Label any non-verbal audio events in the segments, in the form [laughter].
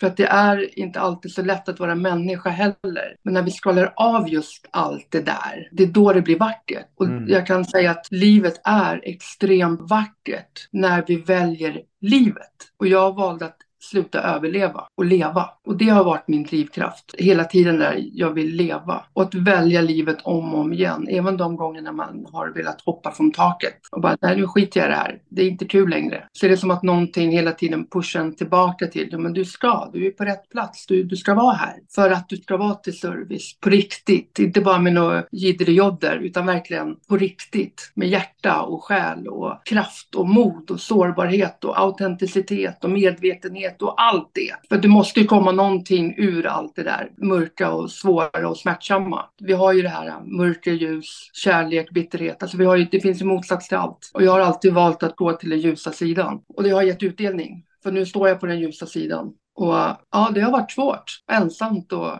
För att det är inte alltid så lätt att vara människa heller. Men när vi skalar av just allt det där, det är då det blir vackert. Och Mm. jag kan säga att livet är extremt vackert när vi väljer livet. Och jag valde att sluta överleva och leva. Och det har varit min drivkraft hela tiden där jag vill leva. Och att välja livet om och om igen. Även de gångerna man har velat hoppa från taket. Och bara, nej nu skiter jag i det här. Det är inte kul längre. Så är det som att någonting hela tiden pushar en tillbaka till, ja men du ska, du är på rätt plats. Du, du ska vara här. För att du ska vara till service. På riktigt. Inte bara med något jobb jodder utan verkligen på riktigt. Med hjärta och själ och kraft och mod och sårbarhet och autenticitet och medvetenhet och allt det. För det måste ju komma någonting ur allt det där mörka och svåra och smärtsamma. Vi har ju det här äh, mörker, ljus, kärlek, bitterhet. Alltså vi har ju, det finns ju motsats till allt. Och jag har alltid valt att gå till den ljusa sidan. Och det har gett utdelning. För nu står jag på den ljusa sidan. Och ja, det har varit svårt, ensamt och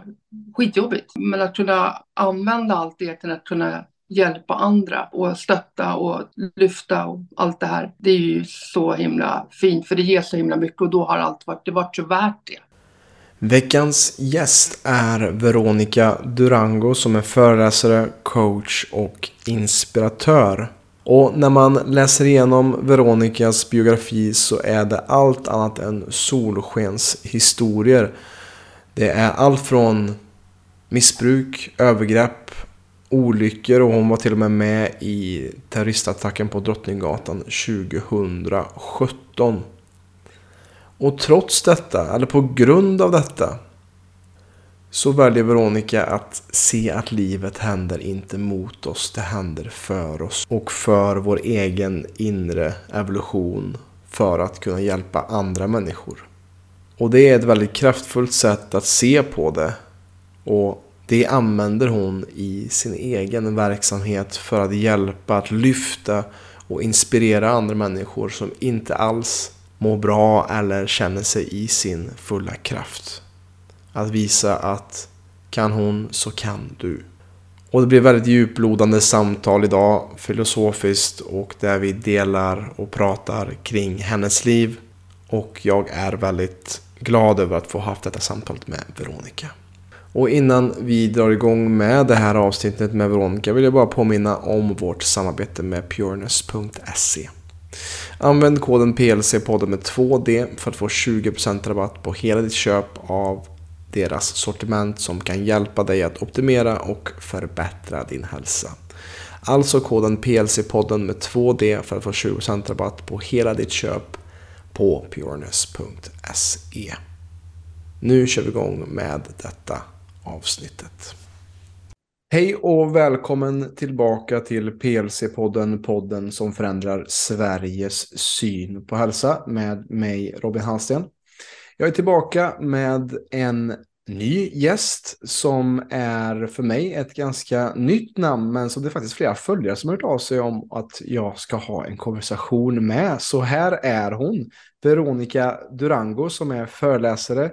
skitjobbigt. Men att kunna använda allt det till att kunna hjälpa andra och stötta och lyfta och allt det här. Det är ju så himla fint för det ger så himla mycket och då har allt varit, det varit så värt det. Veckans gäst är Veronica Durango som är föreläsare, coach och inspiratör. Och när man läser igenom Veronicas biografi så är det allt annat än solskenshistorier. Det är allt från missbruk, övergrepp, olyckor och hon var till och med med i terroristattacken på Drottninggatan 2017. Och trots detta, eller på grund av detta, så väljer Veronica att se att livet händer inte mot oss, det händer för oss och för vår egen inre evolution för att kunna hjälpa andra människor. Och det är ett väldigt kraftfullt sätt att se på det och det använder hon i sin egen verksamhet för att hjälpa, att lyfta och inspirera andra människor som inte alls mår bra eller känner sig i sin fulla kraft. Att visa att kan hon så kan du. Och det blir väldigt djuplodande samtal idag, filosofiskt och där vi delar och pratar kring hennes liv. Och jag är väldigt glad över att få haft detta samtalet med Veronica. Och innan vi drar igång med det här avsnittet med Veronica vill jag bara påminna om vårt samarbete med pureness.se. Använd koden PLC-podden med 2D för att få 20% rabatt på hela ditt köp av deras sortiment som kan hjälpa dig att optimera och förbättra din hälsa. Alltså koden PLC-podden med 2D för att få 20% rabatt på hela ditt köp på pureness.se. Nu kör vi igång med detta avsnittet. Hej och välkommen tillbaka till PLC-podden, podden som förändrar Sveriges syn på hälsa med mig Robin Hallsten. Jag är tillbaka med en ny gäst som är för mig ett ganska nytt namn men som det är faktiskt flera följare som har hört av sig om att jag ska ha en konversation med. Så här är hon, Veronica Durango som är föreläsare,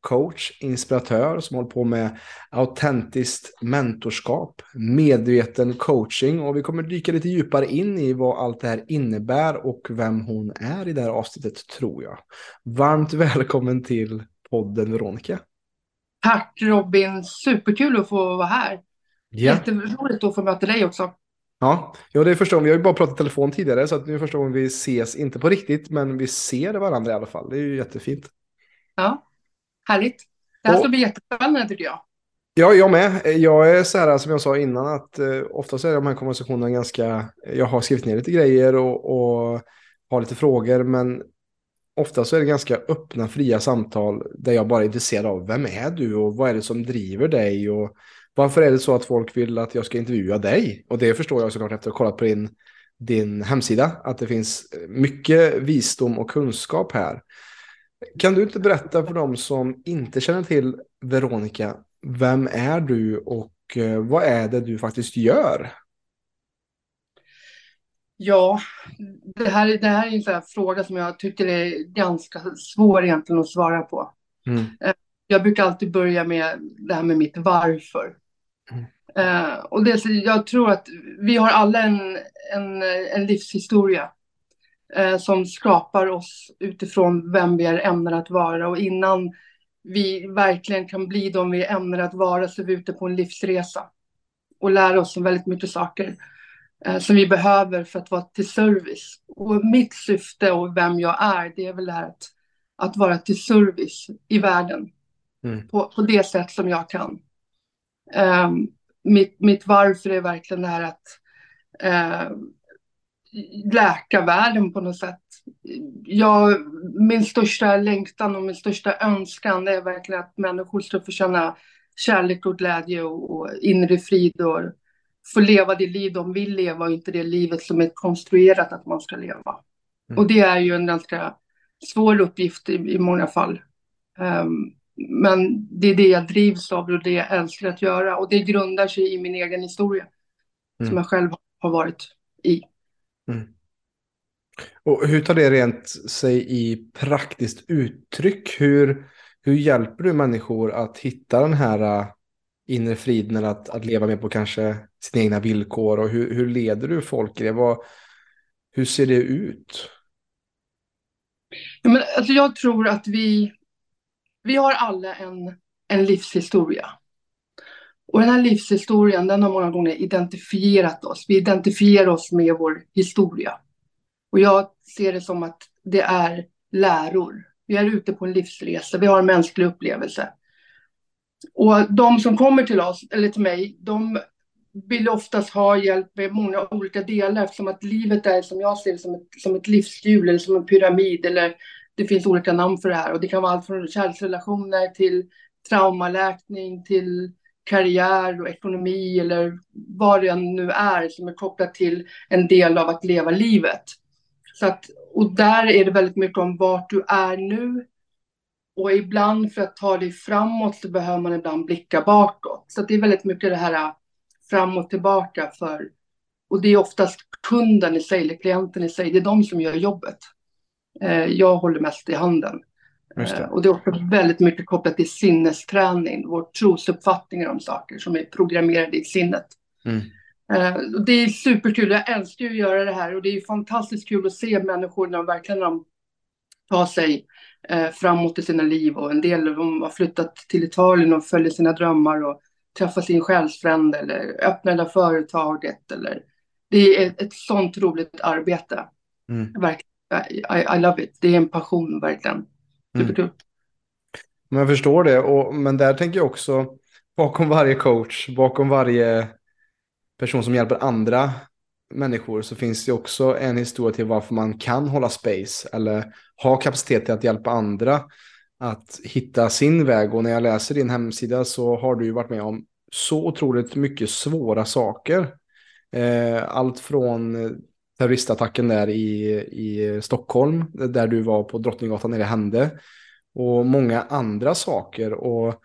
coach, inspiratör som håller på med autentiskt mentorskap, medveten coaching och vi kommer dyka lite djupare in i vad allt det här innebär och vem hon är i det här avsnittet tror jag. Varmt välkommen till podden Veronica. Tack Robin, superkul att få vara här. Ja. Jätteroligt att få möta dig också. Ja, ja, det är första gången. Vi har ju bara pratat telefon tidigare så att nu är första gången vi ses, inte på riktigt, men vi ser varandra i alla fall. Det är ju jättefint. Ja, härligt. Det här Och- ska bli jättespännande tycker jag. Ja, jag med. Jag är så här som jag sa innan att eh, oftast är de här konversationerna ganska, jag har skrivit ner lite grejer och, och har lite frågor, men ofta så är det ganska öppna, fria samtal där jag bara är intresserad av vem är du och vad är det som driver dig och varför är det så att folk vill att jag ska intervjua dig? Och det förstår jag såklart efter att ha kollat på din, din hemsida, att det finns mycket visdom och kunskap här. Kan du inte berätta för dem som inte känner till Veronica, vem är du och eh, vad är det du faktiskt gör? Ja, det här, det här är en sån fråga som jag tycker är ganska svår egentligen att svara på. Mm. Jag brukar alltid börja med det här med mitt varför. Mm. Eh, och det, jag tror att vi har alla en, en, en livshistoria eh, som skapar oss utifrån vem vi är ämnade att vara. Och innan vi verkligen kan bli de vi ämnar att vara så vi är ute på en livsresa och lära oss väldigt mycket saker eh, som vi behöver för att vara till service. Och mitt syfte och vem jag är, det är väl det här att, att vara till service i världen mm. på, på det sätt som jag kan. Um, mitt, mitt varför är verkligen det här att uh, läka världen på något sätt. Jag, min största längtan och min största önskan är verkligen att människor ska få känna kärlek och glädje och, och inre frid och få leva det liv de vill leva och inte det livet som är konstruerat att man ska leva. Mm. Och det är ju en ganska svår uppgift i, i många fall. Um, men det är det jag drivs av och det jag älskar att göra och det grundar sig i min egen historia mm. som jag själv har varit i. Mm. Och hur tar det rent sig i praktiskt uttryck? Hur, hur hjälper du människor att hitta den här äh, inre friden att, att leva med på kanske sina egna villkor? Och hur, hur leder du folk i det? Vad, hur ser det ut? Ja, men, alltså, jag tror att vi, vi har alla en, en livshistoria. Och den här livshistorien den har många gånger identifierat oss. Vi identifierar oss med vår historia. Och jag ser det som att det är läror. Vi är ute på en livsresa, vi har en mänsklig upplevelse. Och de som kommer till oss, eller till mig, de vill oftast ha hjälp med många olika delar eftersom att livet är som jag ser det som ett, som ett livshjul eller som en pyramid eller det finns olika namn för det här och det kan vara allt från kärleksrelationer till traumaläkning till karriär och ekonomi eller vad det nu är som är kopplat till en del av att leva livet. Så att, och där är det väldigt mycket om vart du är nu. Och ibland för att ta dig framåt så behöver man ibland blicka bakåt. Så det är väldigt mycket det här äh, fram och tillbaka för, och det är oftast kunden i sig, eller klienten i sig, det är de som gör jobbet. Äh, jag håller mest i handen. Det. Eh, och det är också väldigt mycket kopplat till sinnesträning, vår trosuppfattningar om saker som är programmerade i sinnet. Mm. Eh, det är superkul, jag älskar ju att göra det här och det är fantastiskt kul att se människor när de verkligen de tar sig eh, framåt i sina liv och en del av dem har flyttat till Italien och följer sina drömmar och träffar sin själsfrände eller öppnar det företaget eller det är ett, ett sånt roligt arbete. Mm. Verkligen, I, I love it, det är en passion verkligen. Superkul. Mm. Men jag förstår det, och, men där tänker jag också bakom varje coach, bakom varje person som hjälper andra människor så finns det också en historia till varför man kan hålla space eller ha kapacitet till att hjälpa andra att hitta sin väg. Och när jag läser din hemsida så har du ju varit med om så otroligt mycket svåra saker. Eh, allt från terroristattacken där i, i Stockholm, där du var på Drottninggatan när det hände. Och många andra saker. Och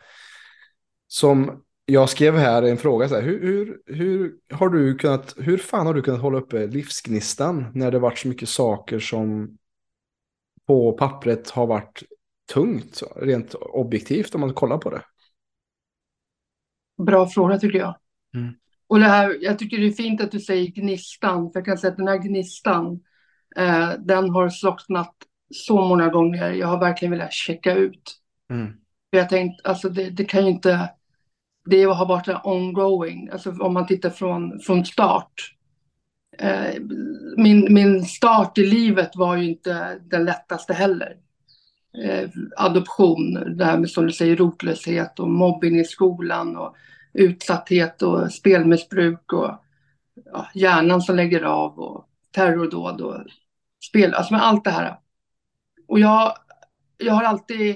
som jag skrev här en fråga, så här, hur, hur, hur, har du kunnat, hur fan har du kunnat hålla uppe livsgnistan när det varit så mycket saker som på pappret har varit tungt, rent objektivt om man kollar på det? Bra fråga tycker jag. Mm. Och det här, jag tycker det är fint att du säger gnistan, för jag kan säga att den här gnistan, eh, den har slocknat så många gånger. Jag har verkligen velat checka ut. Mm. För jag tänkt, alltså det, det, kan ju inte, det har varit ongoing, alltså om man tittar från, från start. Eh, min, min start i livet var ju inte den lättaste heller. Eh, adoption, det här med som du säger rotlöshet och mobbing i skolan och utsatthet och spelmissbruk och ja, hjärnan som lägger av och terrordåd och spel, alltså med allt det här. Och jag, jag har alltid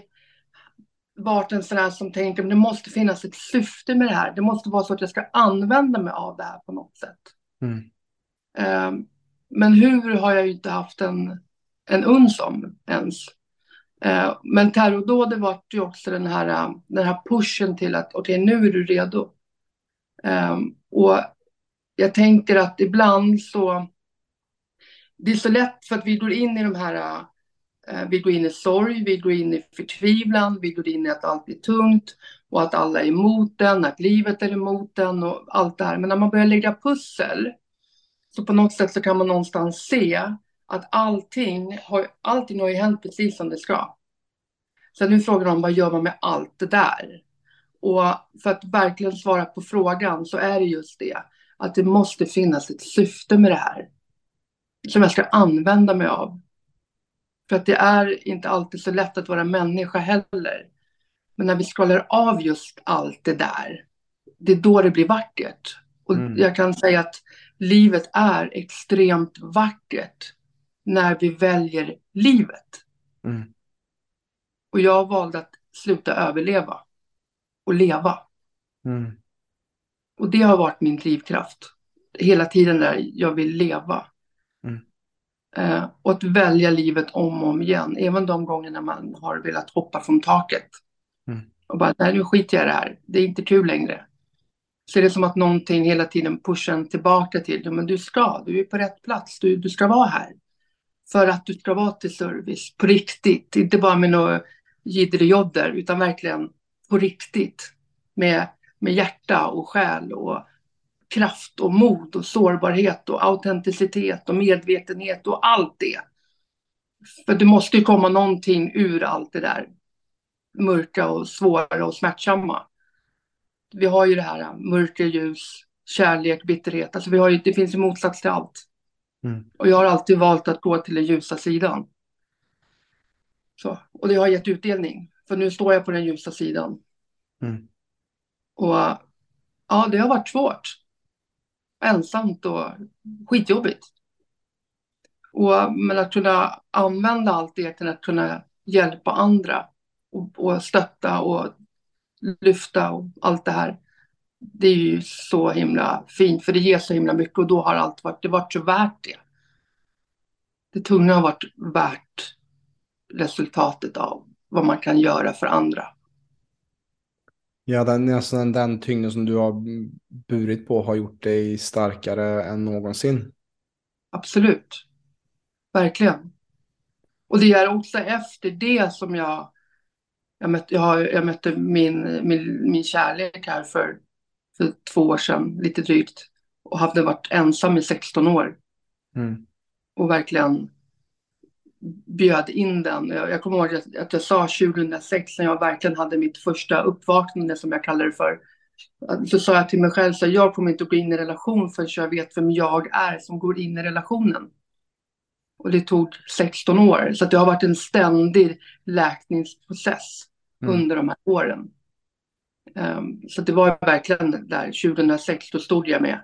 varit en sån här som tänker att det måste finnas ett syfte med det här. Det måste vara så att jag ska använda mig av det här på något sätt. Mm. Um, men hur har jag inte haft en, en uns om ens. Eh, men terrordådet var ju också den här, eh, den här pushen till att okej, okay, nu är du redo. Ehm, och jag tänker att ibland så, det är så lätt för att vi går in i de här eh, vi går in i sorg, vi går in i förtvivlan, vi går in i att allt är tungt och att alla är emot den, att livet är emot den och allt det här. Men när man börjar lägga pussel så på något sätt så kan man någonstans se att allting har, allting har ju hänt precis som det ska. Sen är frågan om vad gör man med allt det där? Och för att verkligen svara på frågan så är det just det. Att det måste finnas ett syfte med det här. Som jag ska använda mig av. För att det är inte alltid så lätt att vara människa heller. Men när vi skalar av just allt det där. Det är då det blir vackert. Och mm. jag kan säga att livet är extremt vackert. När vi väljer livet. Mm. Och jag valde att sluta överleva och leva. Mm. Och det har varit min drivkraft. Hela tiden där jag vill leva. Mm. Eh, och att välja livet om och om igen. Även de gångerna man har velat hoppa från taket. Mm. Och bara, nej nu skiter jag i det här. Det är inte kul längre. Så är det som att någonting hela tiden pushar en tillbaka till, men du ska, du är på rätt plats, du, du ska vara här. För att du ska vara till service, på riktigt. Inte bara med något jidderjodder, utan verkligen på riktigt. Med, med hjärta och själ och kraft och mod och sårbarhet och autenticitet och medvetenhet och allt det. För det måste ju komma någonting ur allt det där mörka och svåra och smärtsamma. Vi har ju det här mörker, ljus, kärlek, bitterhet. Alltså vi har ju, det finns ju motsats till allt. Mm. Och jag har alltid valt att gå till den ljusa sidan. Så, och det har gett utdelning. För nu står jag på den ljusa sidan. Mm. Och ja, det har varit svårt. Ensamt och skitjobbigt. Och, men att kunna använda allt det till att kunna hjälpa andra och, och stötta och lyfta och allt det här. Det är ju så himla fint för det ger så himla mycket och då har allt varit, det varit så värt det. Det tunga har varit värt resultatet av vad man kan göra för andra. Ja, den, alltså den, den tyngden som du har burit på har gjort dig starkare än någonsin. Absolut. Verkligen. Och det är också efter det som jag, jag, mötte, jag, jag mötte min, min, min kärlek här för, för två år sedan, lite drygt. Och hade varit ensam i 16 år. Mm. Och verkligen bjöd in den. Jag, jag kommer ihåg att, att jag sa 2006 när jag verkligen hade mitt första uppvaknande som jag kallar det för. Så sa jag till mig själv att jag kommer inte att gå in i relation förrän jag vet vem jag är som går in i relationen. Och det tog 16 år, så det har varit en ständig läkningsprocess mm. under de här åren. Um, så det var verkligen där 2006, då stod jag med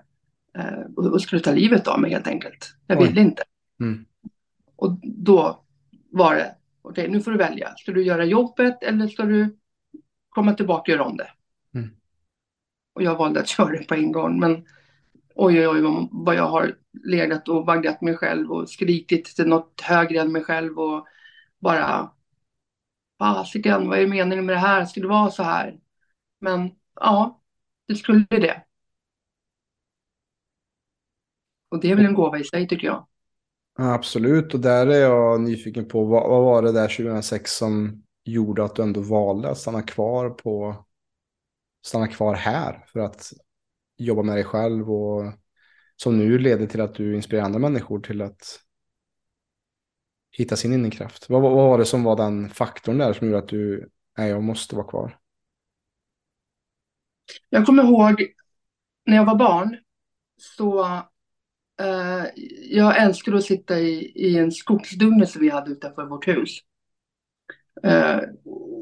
uh, och skulle ta livet av mig helt enkelt. Jag ville inte. Mm. Och då var det, okej okay, nu får du välja. Ska du göra jobbet eller ska du komma tillbaka och göra om det? Mm. Och jag valde att [laughs] köra det på en gång. Men oj, oj, oj, vad jag har legat och vaggat mig själv och skrikit till något högre än mig själv och bara fasiken, vad är meningen med det här? Ska det vara så här? Men ja, det skulle det. Och det är väl en gåva i sig tycker jag. Absolut, och där är jag nyfiken på vad, vad var det där 2006 som gjorde att du ändå valde att stanna kvar på stanna kvar här för att jobba med dig själv och som nu leder till att du inspirerar andra människor till att hitta sin inre kraft. Vad, vad var det som var den faktorn där som gjorde att du, nej jag måste vara kvar? Jag kommer ihåg när jag var barn så eh, jag älskade att sitta i, i en skogsdunge som vi hade utanför vårt hus. Eh,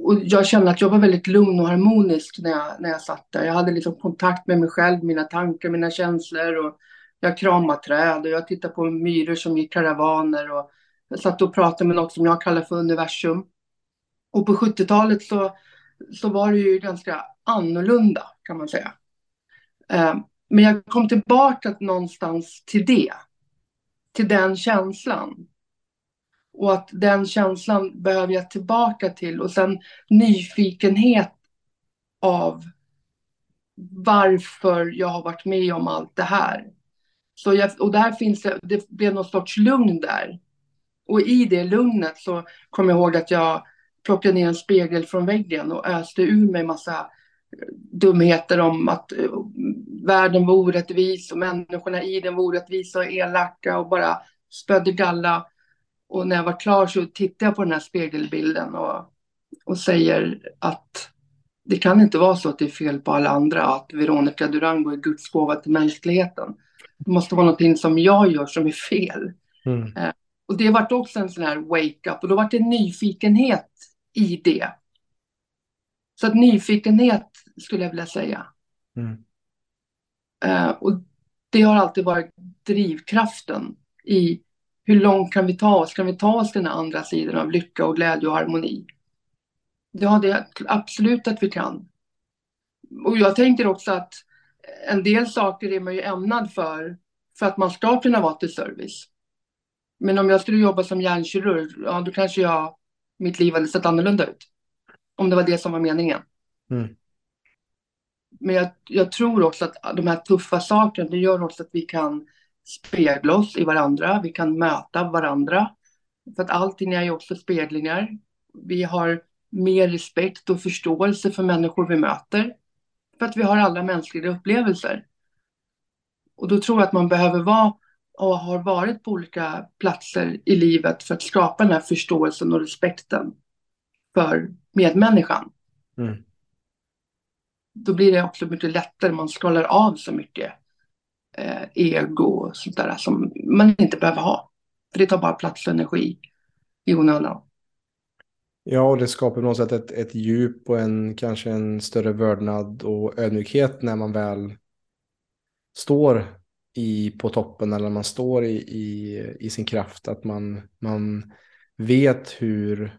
och jag kände att jag var väldigt lugn och harmonisk när jag, när jag satt där. Jag hade liksom kontakt med mig själv, mina tankar, mina känslor. Och jag kramade träd och jag tittade på myror som gick karavaner. Och jag satt och pratade med något som jag kallar för universum. Och på 70-talet så, så var det ju ganska annorlunda kan man säga. Eh, men jag kom tillbaka någonstans till det. Till den känslan. Och att den känslan behöver jag tillbaka till. Och sen nyfikenhet av varför jag har varit med om allt det här. Så jag, och där finns det, det blev någon sorts lugn där. Och i det lugnet så kom jag ihåg att jag plockade ner en spegel från väggen och öste ur mig massa dumheter om att uh, världen var orättvis och människorna i den var orättvisa och elaka och bara spödde galla. Och när jag var klar så tittade jag på den här spegelbilden och och säger att det kan inte vara så att det är fel på alla andra, att Veronica Durango är Guds gåva till mänskligheten. Det måste vara någonting som jag gör som är fel. Mm. Eh, och det vart också en sån här wake-up och då vart det nyfikenhet i det. Så att nyfikenhet skulle jag vilja säga. Mm. Eh, och det har alltid varit drivkraften i hur långt kan vi ta oss? Kan vi ta oss till den andra sidan av lycka och glädje och harmoni? Ja, det är absolut att vi kan. Och jag tänker också att en del saker är man ju ämnad för, för att man ska kunna vara till service. Men om jag skulle jobba som hjärnkirurg, ja då kanske jag, mitt liv hade sett annorlunda ut. Om det var det som var meningen. Mm. Men jag, jag, tror också att de här tuffa sakerna, det gör också att vi kan spegla oss i varandra, vi kan möta varandra. För att allting är ju också speglingar. Vi har mer respekt och förståelse för människor vi möter. För att vi har alla mänskliga upplevelser. Och då tror jag att man behöver vara och har varit på olika platser i livet för att skapa den här förståelsen och respekten för medmänniskan. Mm. Då blir det också mycket lättare, man skalar av så mycket eh, ego och sånt där som man inte behöver ha. För det tar bara plats och energi i onödan. Ja, och det skapar på något sätt ett, ett djup och en kanske en större vördnad och ödmjukhet när man väl står i, på toppen eller man står i, i, i sin kraft. Att man, man vet hur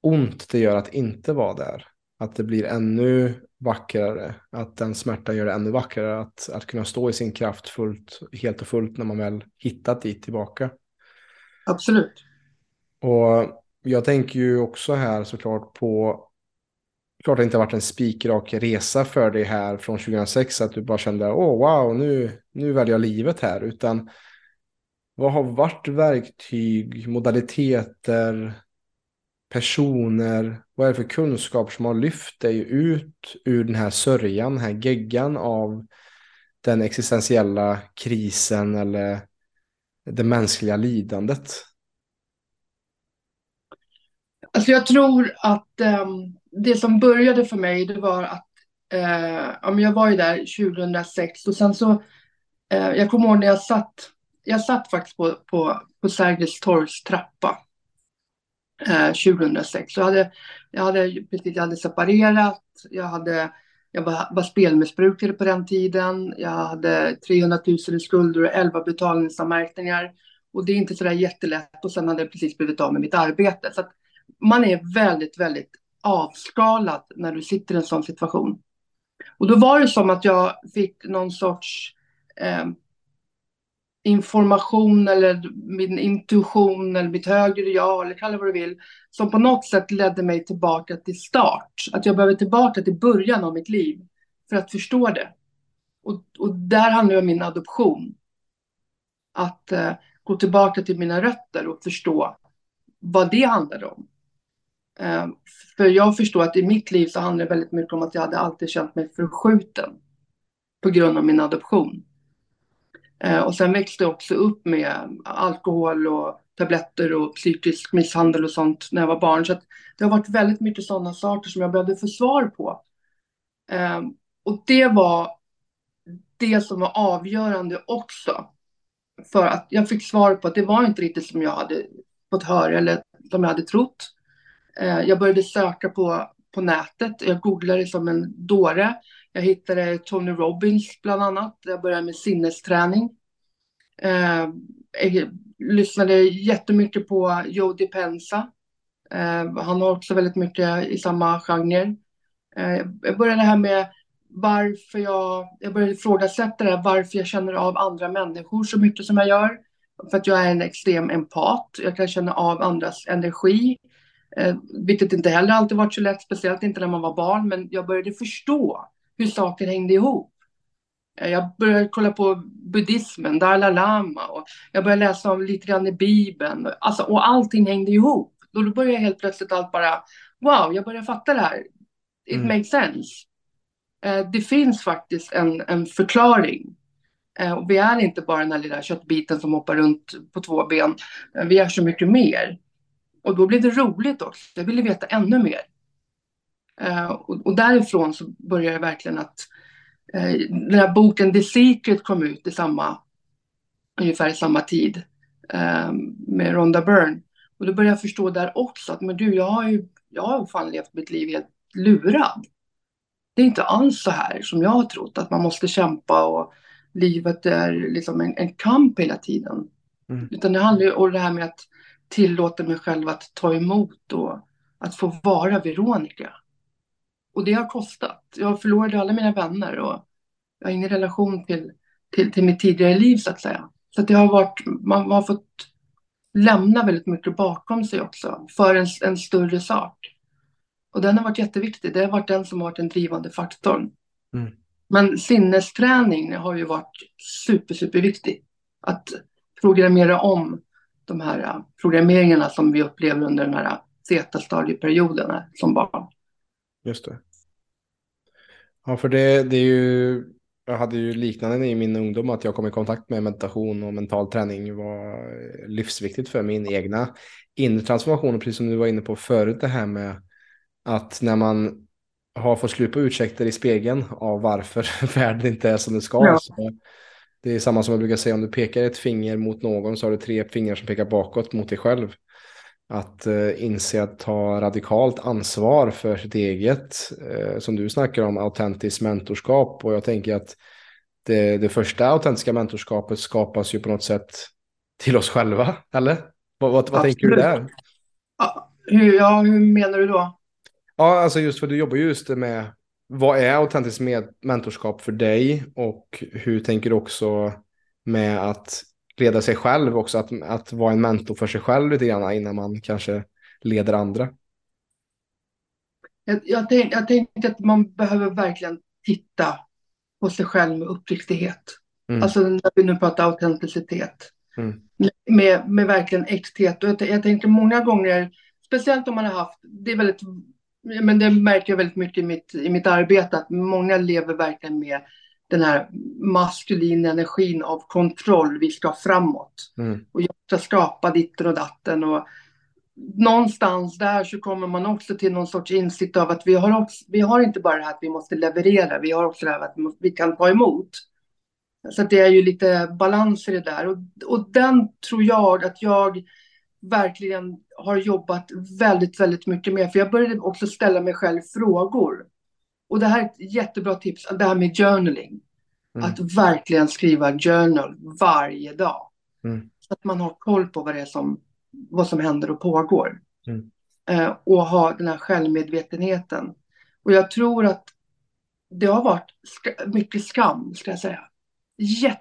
ont det gör att inte vara där. Att det blir ännu vackrare. Att den smärtan gör det ännu vackrare. Att, att kunna stå i sin kraft fullt, helt och fullt när man väl hittat dit tillbaka. Absolut. Och jag tänker ju också här såklart på klart det inte har varit en spikrak resa för dig här från 2006 att du bara kände åh oh, wow nu, nu väljer jag livet här utan vad har varit verktyg, modaliteter, personer, vad är det för kunskap som har lyft dig ut ur den här sörjan, den här geggan av den existentiella krisen eller det mänskliga lidandet? Alltså jag tror att um, det som började för mig det var att uh, jag var ju där 2006 och sen så, Eh, jag kommer ihåg när jag satt, jag satt faktiskt på, på, på Sergels torgs trappa eh, 2006. Så jag hade, jag hade, precis, jag hade separerat, jag, hade, jag var, var spelmissbrukare på den tiden, jag hade 300 000 i skulder och 11 betalningsanmärkningar. Och det är inte sådär jättelätt och sen hade jag precis blivit av med mitt arbete. Så att, man är väldigt, väldigt avskalad när du sitter i en sån situation. Och då var det som att jag fick någon sorts eh, information eller min intuition eller mitt högre jag eller kalla det vad du vill, som på något sätt ledde mig tillbaka till start. Att jag behöver tillbaka till början av mitt liv för att förstå det. Och, och där handlar det om min adoption. Att eh, gå tillbaka till mina rötter och förstå vad det handlade om. Eh, för jag förstår att i mitt liv så handlar det väldigt mycket om att jag hade alltid känt mig förskjuten på grund av min adoption. Eh, och sen växte jag också upp med alkohol och tabletter och psykisk misshandel och sånt när jag var barn. Så det har varit väldigt mycket sådana saker som jag behövde få svar på. Ehm, och det var det som var avgörande också. För att jag fick svar på att det var inte riktigt som jag hade fått höra eller som jag hade trott. Ehm, jag började söka på, på nätet. Jag googlade som en dåre. Jag hittade Tony Robbins bland annat. Jag började med sinnesträning. Eh, jag lyssnade jättemycket på Joe Dispenza. Eh, han har också väldigt mycket i samma genre. Eh, jag började här med varför jag, jag började ifrågasätta det här, varför jag känner av andra människor så mycket som jag gör. För att jag är en extrem empat. Jag kan känna av andras energi. Eh, vilket inte heller alltid varit så lätt, speciellt inte när man var barn. Men jag började förstå hur saker hängde ihop. Jag började kolla på buddhismen, Dalai Lama och jag började läsa om lite grann i Bibeln. Alltså, och allting hängde ihop. Då började jag helt plötsligt allt bara, wow, jag börjar fatta det här. It mm. makes sense. Eh, det finns faktiskt en, en förklaring. Eh, och vi är inte bara den här lilla köttbiten som hoppar runt på två ben. Eh, vi är så mycket mer. Och då blev det roligt också. Jag ville veta ännu mer. Uh, och, och, därifrån så började jag verkligen att uh, den här boken The Secret kom ut i samma, ungefär i samma tid uh, med Rhonda Byrne. Och då började jag förstå där också att men du, jag har ju jag har fan levt mitt liv helt lurad. Det är inte alls så här som jag har trott, att man måste kämpa och livet är liksom en, en kamp hela tiden. Mm. Utan det handlar ju om det här med att tillåta mig själv att ta emot och att få vara Veronica. Och det har kostat. Jag förlorade alla mina vänner och jag har ingen relation till, till, till mitt tidigare liv så att säga. Så att det har varit, man, har fått lämna väldigt mycket bakom sig också för en, en större sak. Och den har varit jätteviktig. Det har varit den som har varit den drivande faktorn. Mm. Men sinnesträning har ju varit super, superviktig. Att programmera om de här äh, programmeringarna som vi upplever under den här zeta-stadieperioden som barn. Just det. Ja, för det, det är ju, jag hade ju liknande i min ungdom att jag kom i kontakt med meditation och mental träning var livsviktigt för min egna inre transformation. precis som du var inne på förut det här med att när man har fått slut på ursäkter i spegeln av varför [laughs] världen inte är som det ska. Ja. Så det är samma som jag brukar säga, om du pekar ett finger mot någon så har du tre fingrar som pekar bakåt mot dig själv. Att uh, inse att ta radikalt ansvar för sitt eget, uh, som du snackar om, autentiskt mentorskap. Och jag tänker att det, det första autentiska mentorskapet skapas ju på något sätt till oss själva, eller? Vad, vad, vad tänker du där? Ja hur, ja, hur menar du då? Ja, alltså just för du jobbar just med vad är autentiskt mentorskap för dig och hur tänker du också med att leda sig själv också, att, att vara en mentor för sig själv lite grann innan man kanske leder andra? Jag, jag, tänk, jag tänkte att man behöver verkligen titta på sig själv med uppriktighet. Mm. Alltså när vi nu pratar autenticitet. Mm. Med, med verkligen äkthet. Och jag, jag tänker många gånger, speciellt om man har haft, det är väldigt men det märker jag väldigt mycket i mitt, i mitt arbete, att många lever verkligen med den här maskulina energin av kontroll. Vi ska framåt. Mm. Och jag ska skapa ditten och datten. Och någonstans där så kommer man också till någon sorts insikt av att vi har, också, vi har inte bara det här att vi måste leverera, vi har också det här att vi kan ta emot. Så det är ju lite balans i det där. Och, och den tror jag att jag verkligen har jobbat väldigt, väldigt mycket med. För jag började också ställa mig själv frågor. Och det här är ett jättebra tips, det här med journaling. Mm. Att verkligen skriva journal varje dag. Mm. Så att man har koll på vad det är som, vad som händer och pågår. Mm. Eh, och ha den här självmedvetenheten. Och jag tror att det har varit sk mycket skam, ska jag säga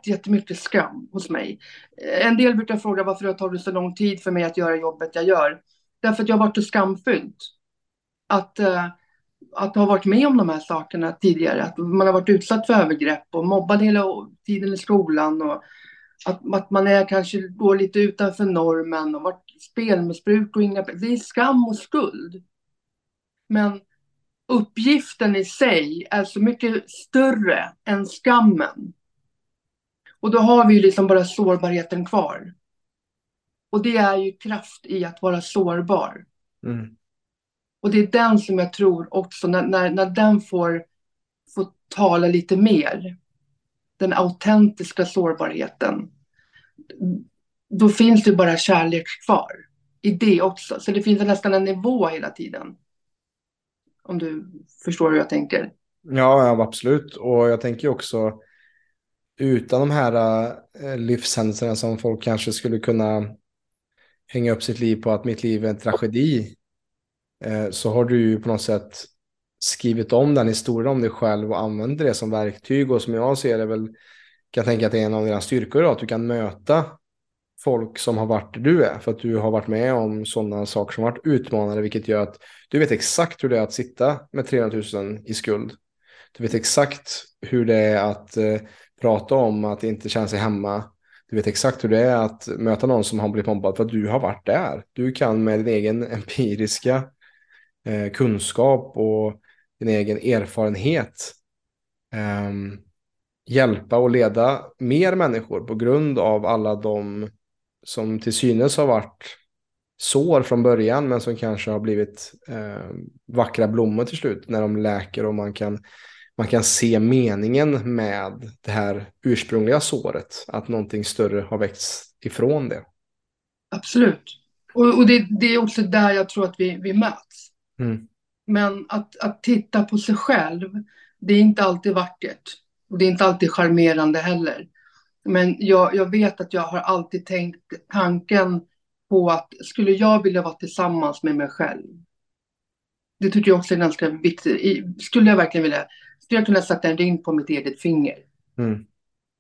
jättemycket skam hos mig. En del brukar fråga varför det har tagit så lång tid för mig att göra jobbet jag gör. Därför att jag har varit så skamfylld. Att, uh, att ha varit med om de här sakerna tidigare. Att man har varit utsatt för övergrepp och mobbad hela tiden i skolan. Och att, att man är, kanske går lite utanför normen och varit spelmissbruk och inga... Det är skam och skuld. Men uppgiften i sig är så mycket större än skammen. Och då har vi liksom bara sårbarheten kvar. Och det är ju kraft i att vara sårbar. Mm. Och det är den som jag tror också, när, när, när den får, får tala lite mer, den autentiska sårbarheten, då finns det bara kärlek kvar i det också. Så det finns nästan en nivå hela tiden. Om du förstår hur jag tänker. Ja, ja absolut. Och jag tänker också utan de här äh, livshändelserna som folk kanske skulle kunna hänga upp sitt liv på att mitt liv är en tragedi Eh, så har du ju på något sätt skrivit om den historien om dig själv och använder det som verktyg och som jag ser det väl kan tänka att det är en av dina styrkor då, att du kan möta folk som har varit där du är för att du har varit med om sådana saker som varit utmanande vilket gör att du vet exakt hur det är att sitta med 300 000 i skuld. Du vet exakt hur det är att eh, prata om att inte känna sig hemma. Du vet exakt hur det är att möta någon som har blivit mobbad för att du har varit där. Du kan med din egen empiriska eh, kunskap och din egen erfarenhet eh, hjälpa och leda mer människor på grund av alla de som till synes har varit sår från början men som kanske har blivit eh, vackra blommor till slut när de läker och man kan, man kan se meningen med det här ursprungliga såret. Att någonting större har växt ifrån det. Absolut. Och, och det, det, är också där jag tror att vi, vi möts. Mm. Men att, att titta på sig själv, det är inte alltid vackert. Och det är inte alltid charmerande heller. Men jag, jag vet att jag har alltid tänkt tanken på att skulle jag vilja vara tillsammans med mig själv. Det tycker jag också är ganska viktigt. Skulle jag verkligen vilja, skulle jag kunna sätta en ring på mitt eget finger. Mm.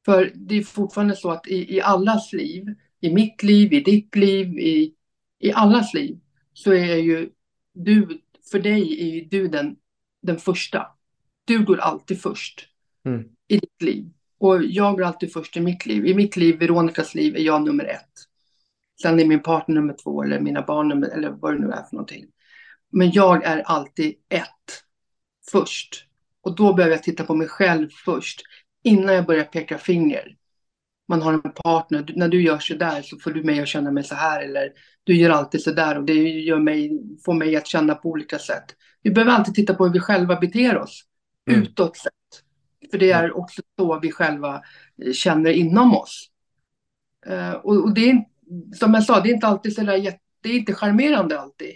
För det är fortfarande så att i, i allas liv, i mitt liv, i ditt liv, i, i allas liv, så är ju du, för dig är ju du den, den första. Du går alltid först mm. i ditt liv. Och jag går alltid först i mitt liv. I mitt liv, Veronikas liv, är jag nummer ett. Sen är min partner nummer två eller mina barn nummer, eller vad det nu är för någonting. Men jag är alltid ett först. Och då behöver jag titta på mig själv först innan jag börjar peka finger. Man har en partner, när du gör så där så får du mig att känna mig så här eller du gör alltid så där och det gör mig, får mig att känna på olika sätt. Vi behöver alltid titta på hur vi själva beter oss mm. utåt sett. För det är också så vi själva känner inom oss. Uh, och, och, det är som jag sa, det är inte alltid så där, det är inte charmerande alltid.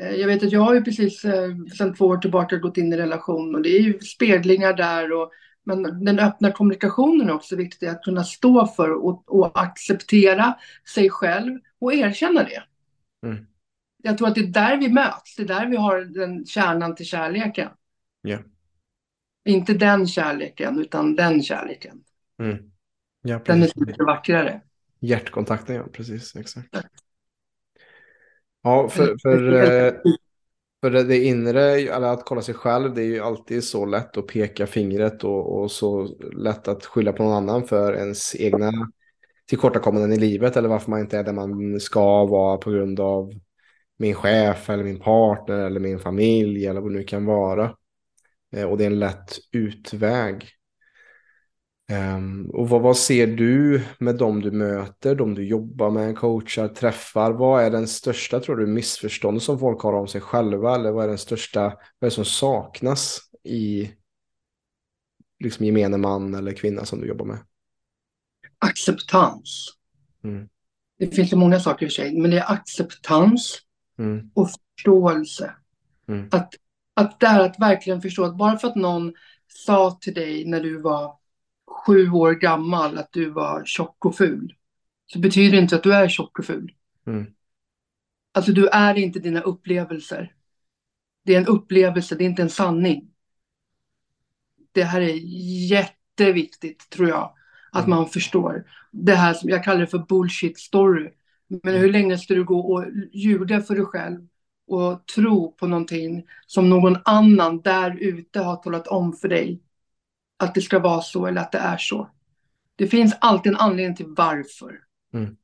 Uh, jag vet att jag har ju precis uh, sedan två år tillbaka gått in i relation och det är ju speglingar där och men den öppna kommunikationen är också viktig, att kunna stå för och, och acceptera sig själv och erkänna det. Mm. Jag tror att det är där vi möts, det är där vi har den kärnan till kärleken. Yeah. Inte den kärleken, utan den kärleken. Mm. Ja, den är mycket vackrare. Hjärtkontakten, ja, precis. Exakt. Ja, för, för, eh, för det inre, eller att kolla sig själv, det är ju alltid så lätt att peka fingret och, och så lätt att skylla på någon annan för ens egna tillkortakommanden i livet eller varför man inte är där man ska vara på grund av min chef eller min partner eller min familj eller vad det nu kan vara. Eh, och det är en lätt utväg. Um, och vad, vad ser du med dem du möter, de du jobbar med, coachar, träffar? Vad är den största, tror du, missförstånd som folk har om sig själva? Eller vad är den största, vad är det som saknas i liksom gemene man eller kvinna som du jobbar med? Acceptans. Mm. Det finns ju många saker i sig, men det är acceptans mm. och förståelse. Mm. Att, att där att verkligen förstå att bara för att någon sa till dig när du var sju år gammal att du var tjock och ful. Så betyder det inte att du är tjock och ful. Mm. Alltså du är inte dina upplevelser. Det är en upplevelse, det är inte en sanning. Det här är jätteviktigt tror jag. Att mm. man förstår. Det här som jag kallar det för bullshit story. Men hur länge ska du gå och ljuga för dig själv och tro på någonting som någon annan där ute har talat om för dig att det ska vara så eller att det är så. Det finns alltid en anledning till varför. Mm.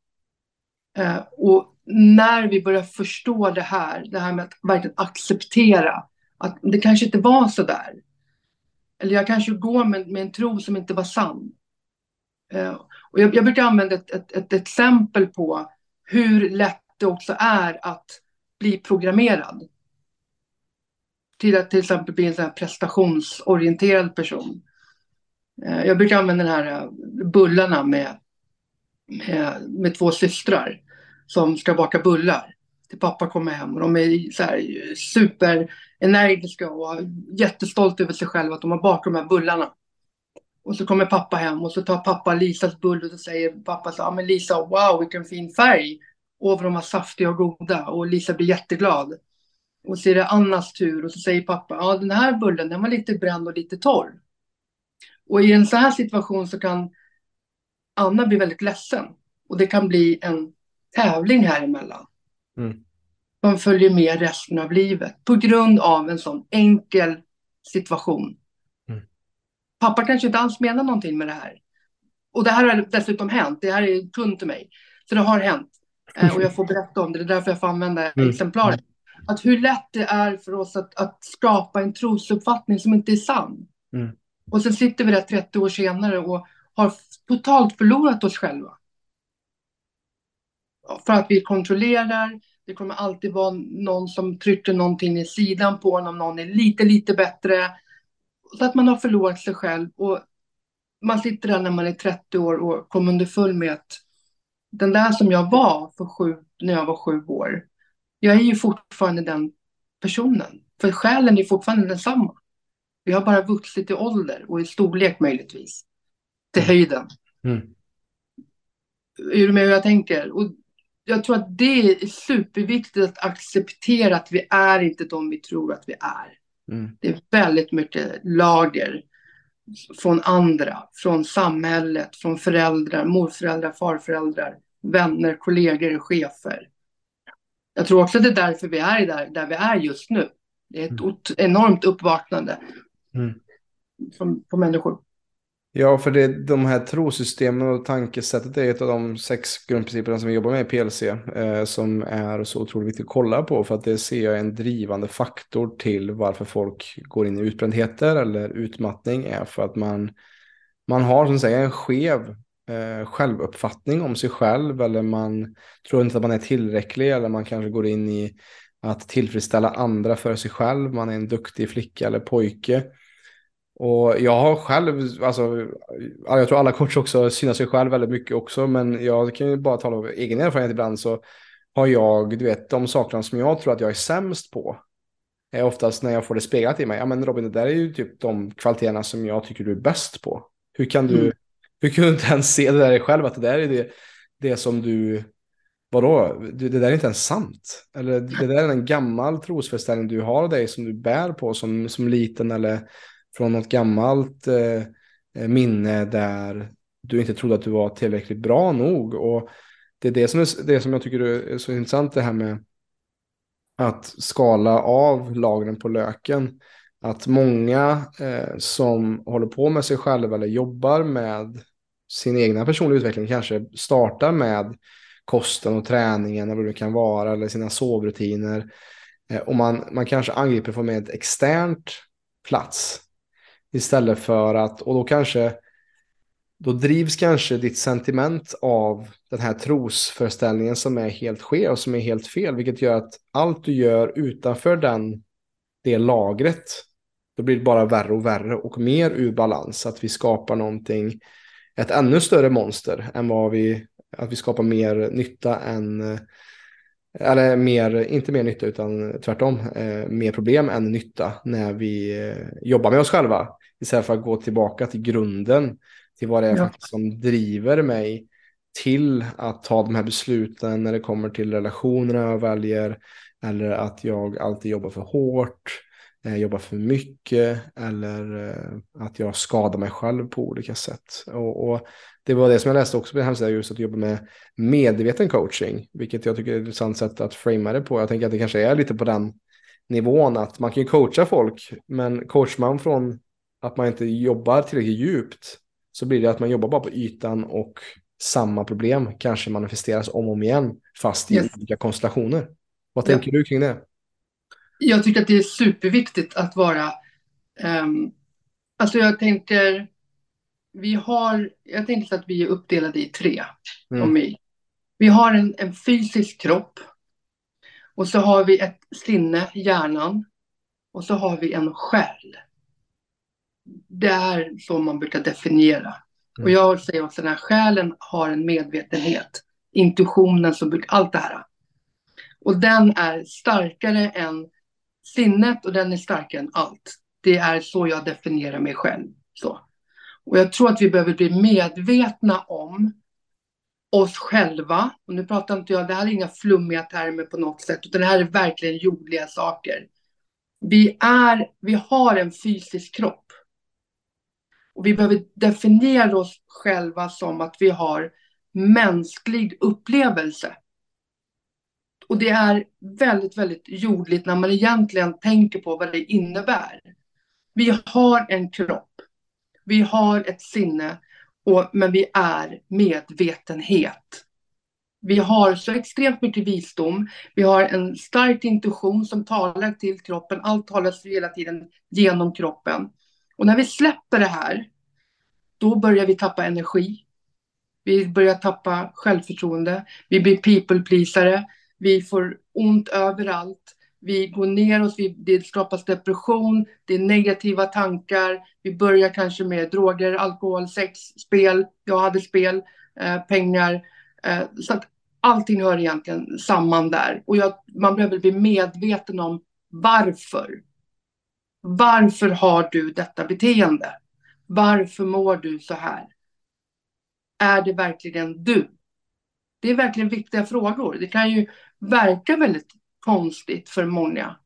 Eh, och när vi börjar förstå det här, det här med att verkligen acceptera att det kanske inte var så där. Eller jag kanske går med, med en tro som inte var sann. Eh, och jag, jag brukar använda ett, ett, ett, exempel på hur lätt det också är att bli programmerad. Till att till exempel bli en prestationsorienterad person. Eh, jag brukar använda den här eh, bullarna med, med, med två systrar som ska baka bullar till pappa kommer hem och de är så här eh, superenergiska och jättestolta över sig själva att de har bakat de här bullarna. Och så kommer pappa hem och så tar pappa Lisas bull och så säger pappa så ja men Lisa, wow vilken fin färg. Och de var saftiga och goda och Lisa blir jätteglad. Och så är det Annas tur och så säger pappa, ja den här bullen den var lite bränd och lite torr. Och i en sån här situation så kan Anna bli väldigt ledsen. Och det kan bli en tävling här emellan. Mm. Man följer med resten av livet på grund av en sån enkel situation. Mm. Pappa kanske inte alls menar någonting med det här. Och det här har dessutom hänt. Det här är kund till mig. Så det har hänt. Eh, och jag får berätta om det. Det är därför jag får använda mm. exemplaret. Att hur lätt det är för oss att, att skapa en trosuppfattning som inte är sann. Mm. Och sen sitter vi där 30 år senare och har totalt förlorat oss själva. för att vi kontrollerar. Det kommer alltid vara någon som trycker någonting i sidan på en om någon är lite, lite bättre. Så att man har förlorat sig själv och man sitter där när man är 30 år och kommer underfull med att den där som jag var för sju, när jag var sju år, jag är ju fortfarande den personen. För själen är fortfarande densamma. Vi har bara vuxit i ålder och i storlek möjligtvis. Till mm. höjden. Mm. Är du med hur jag tänker? Och jag tror att det är superviktigt att acceptera att vi är inte de vi tror att vi är. Mm. Det är väldigt mycket lager från andra, från samhället, från föräldrar, morföräldrar, farföräldrar, vänner, kollegor, chefer. Jag tror också att det är därför vi är där, där vi är just nu. Det är ett mm. enormt uppvaknande mm. på människor. Ja, för det, de här trosystemen och tankesättet är ett av de sex grundprinciperna som vi jobbar med i PLC. Eh, som är så otroligt viktigt att kolla på. För att det ser jag en drivande faktor till varför folk går in i utbrändheter eller utmattning. är för att man, man har som säger en skev eh, självuppfattning om sig själv. Eller man tror inte att man är tillräcklig. Eller man kanske går in i att tillfredsställa andra för sig själv. Man är en duktig flicka eller pojke. Och jag har själv, alltså, jag tror alla coacher också synar sig själv väldigt mycket också, men jag kan ju bara tala av egen erfarenhet ibland så har jag, du vet, de sakerna som jag tror att jag är sämst på är oftast när jag får det speglat i mig. Ja men Robin, det där är ju typ de kvaliteterna som jag tycker du är bäst på. Hur kan du, mm. hur kan du inte ens se det där själv, att det där är det, det som du, vadå, det, där är inte ens sant. Eller det där är en gammal trosföreställning du har dig som du bär på som, som liten eller från något gammalt eh, eh, minne där du inte trodde att du var tillräckligt bra nog. Och det är det som, är, det som jag tycker är så intressant det här med att skala av lagren på löken. Att många eh, som håller på med sig själva eller jobbar med sin egna personliga utveckling kanske startar med kosten och träningen eller vad det kan vara eller sina sovrutiner. Eh, och man, man kanske angriper från ett externt plats Istället för att, och då kanske, då drivs kanske ditt sentiment av den här trosföreställningen som är helt skev och som är helt fel. Vilket gör att allt du gör utanför den, det lagret, då blir det bara värre och värre och mer ur balans. Att vi skapar någonting, ett ännu större monster än vad vi, att vi skapar mer nytta än eller mer, inte mer nytta utan tvärtom, eh, mer problem än nytta när vi eh, jobbar med oss själva. Istället för att gå tillbaka till grunden, till vad det är ja. som driver mig till att ta de här besluten när det kommer till relationerna jag väljer. Eller att jag alltid jobbar för hårt, eh, jobbar för mycket eller eh, att jag skadar mig själv på olika sätt. Och, och det var det som jag läste också på hemsidan, just att jobba med medveten coaching, vilket jag tycker är ett intressant sätt att framea det på. Jag tänker att det kanske är lite på den nivån att man kan ju coacha folk, men coachar man från att man inte jobbar tillräckligt djupt så blir det att man jobbar bara på ytan och samma problem kanske manifesteras om och om igen fast i yes. olika konstellationer. Vad tänker ja. du kring det? Jag tycker att det är superviktigt att vara, um, alltså jag tänker, vi har, jag tänker att vi är uppdelade i tre, mm. vi. Vi har en, en fysisk kropp och så har vi ett sinne, hjärnan och så har vi en själ det är så man brukar definiera. Mm. Och jag säger också att den här själen har en medvetenhet, intuitionen, som brukar, allt det här. Och den är starkare än sinnet och den är starkare än allt. Det är så jag definierar mig själv. Så. Och jag tror att vi behöver bli medvetna om oss själva. Och nu pratar inte jag, det här är inga flummiga termer på något sätt, utan det här är verkligen jordliga saker. Vi, är, vi har en fysisk kropp. Och vi behöver definiera oss själva som att vi har mänsklig upplevelse. Och det är väldigt, väldigt jordligt när man egentligen tänker på vad det innebär. Vi har en kropp, vi har ett sinne, och, men vi är medvetenhet. Vi har så extremt mycket visdom. Vi har en stark intuition som talar till kroppen. Allt talas hela tiden genom kroppen. Och när vi släpper det här, då börjar vi tappa energi. Vi börjar tappa självförtroende. Vi blir people-pleasare. Vi får ont överallt. Vi går neråt, vi, det skapas depression, det är negativa tankar. Vi börjar kanske med droger, alkohol, sex, spel. Jag hade spel, eh, pengar. Eh, så att allting hör egentligen samman där. Och jag, man behöver bli medveten om varför. Varför har du detta beteende? Varför mår du så här? Är det verkligen du? Det är verkligen viktiga frågor. Det kan ju verka väldigt konstigt för många.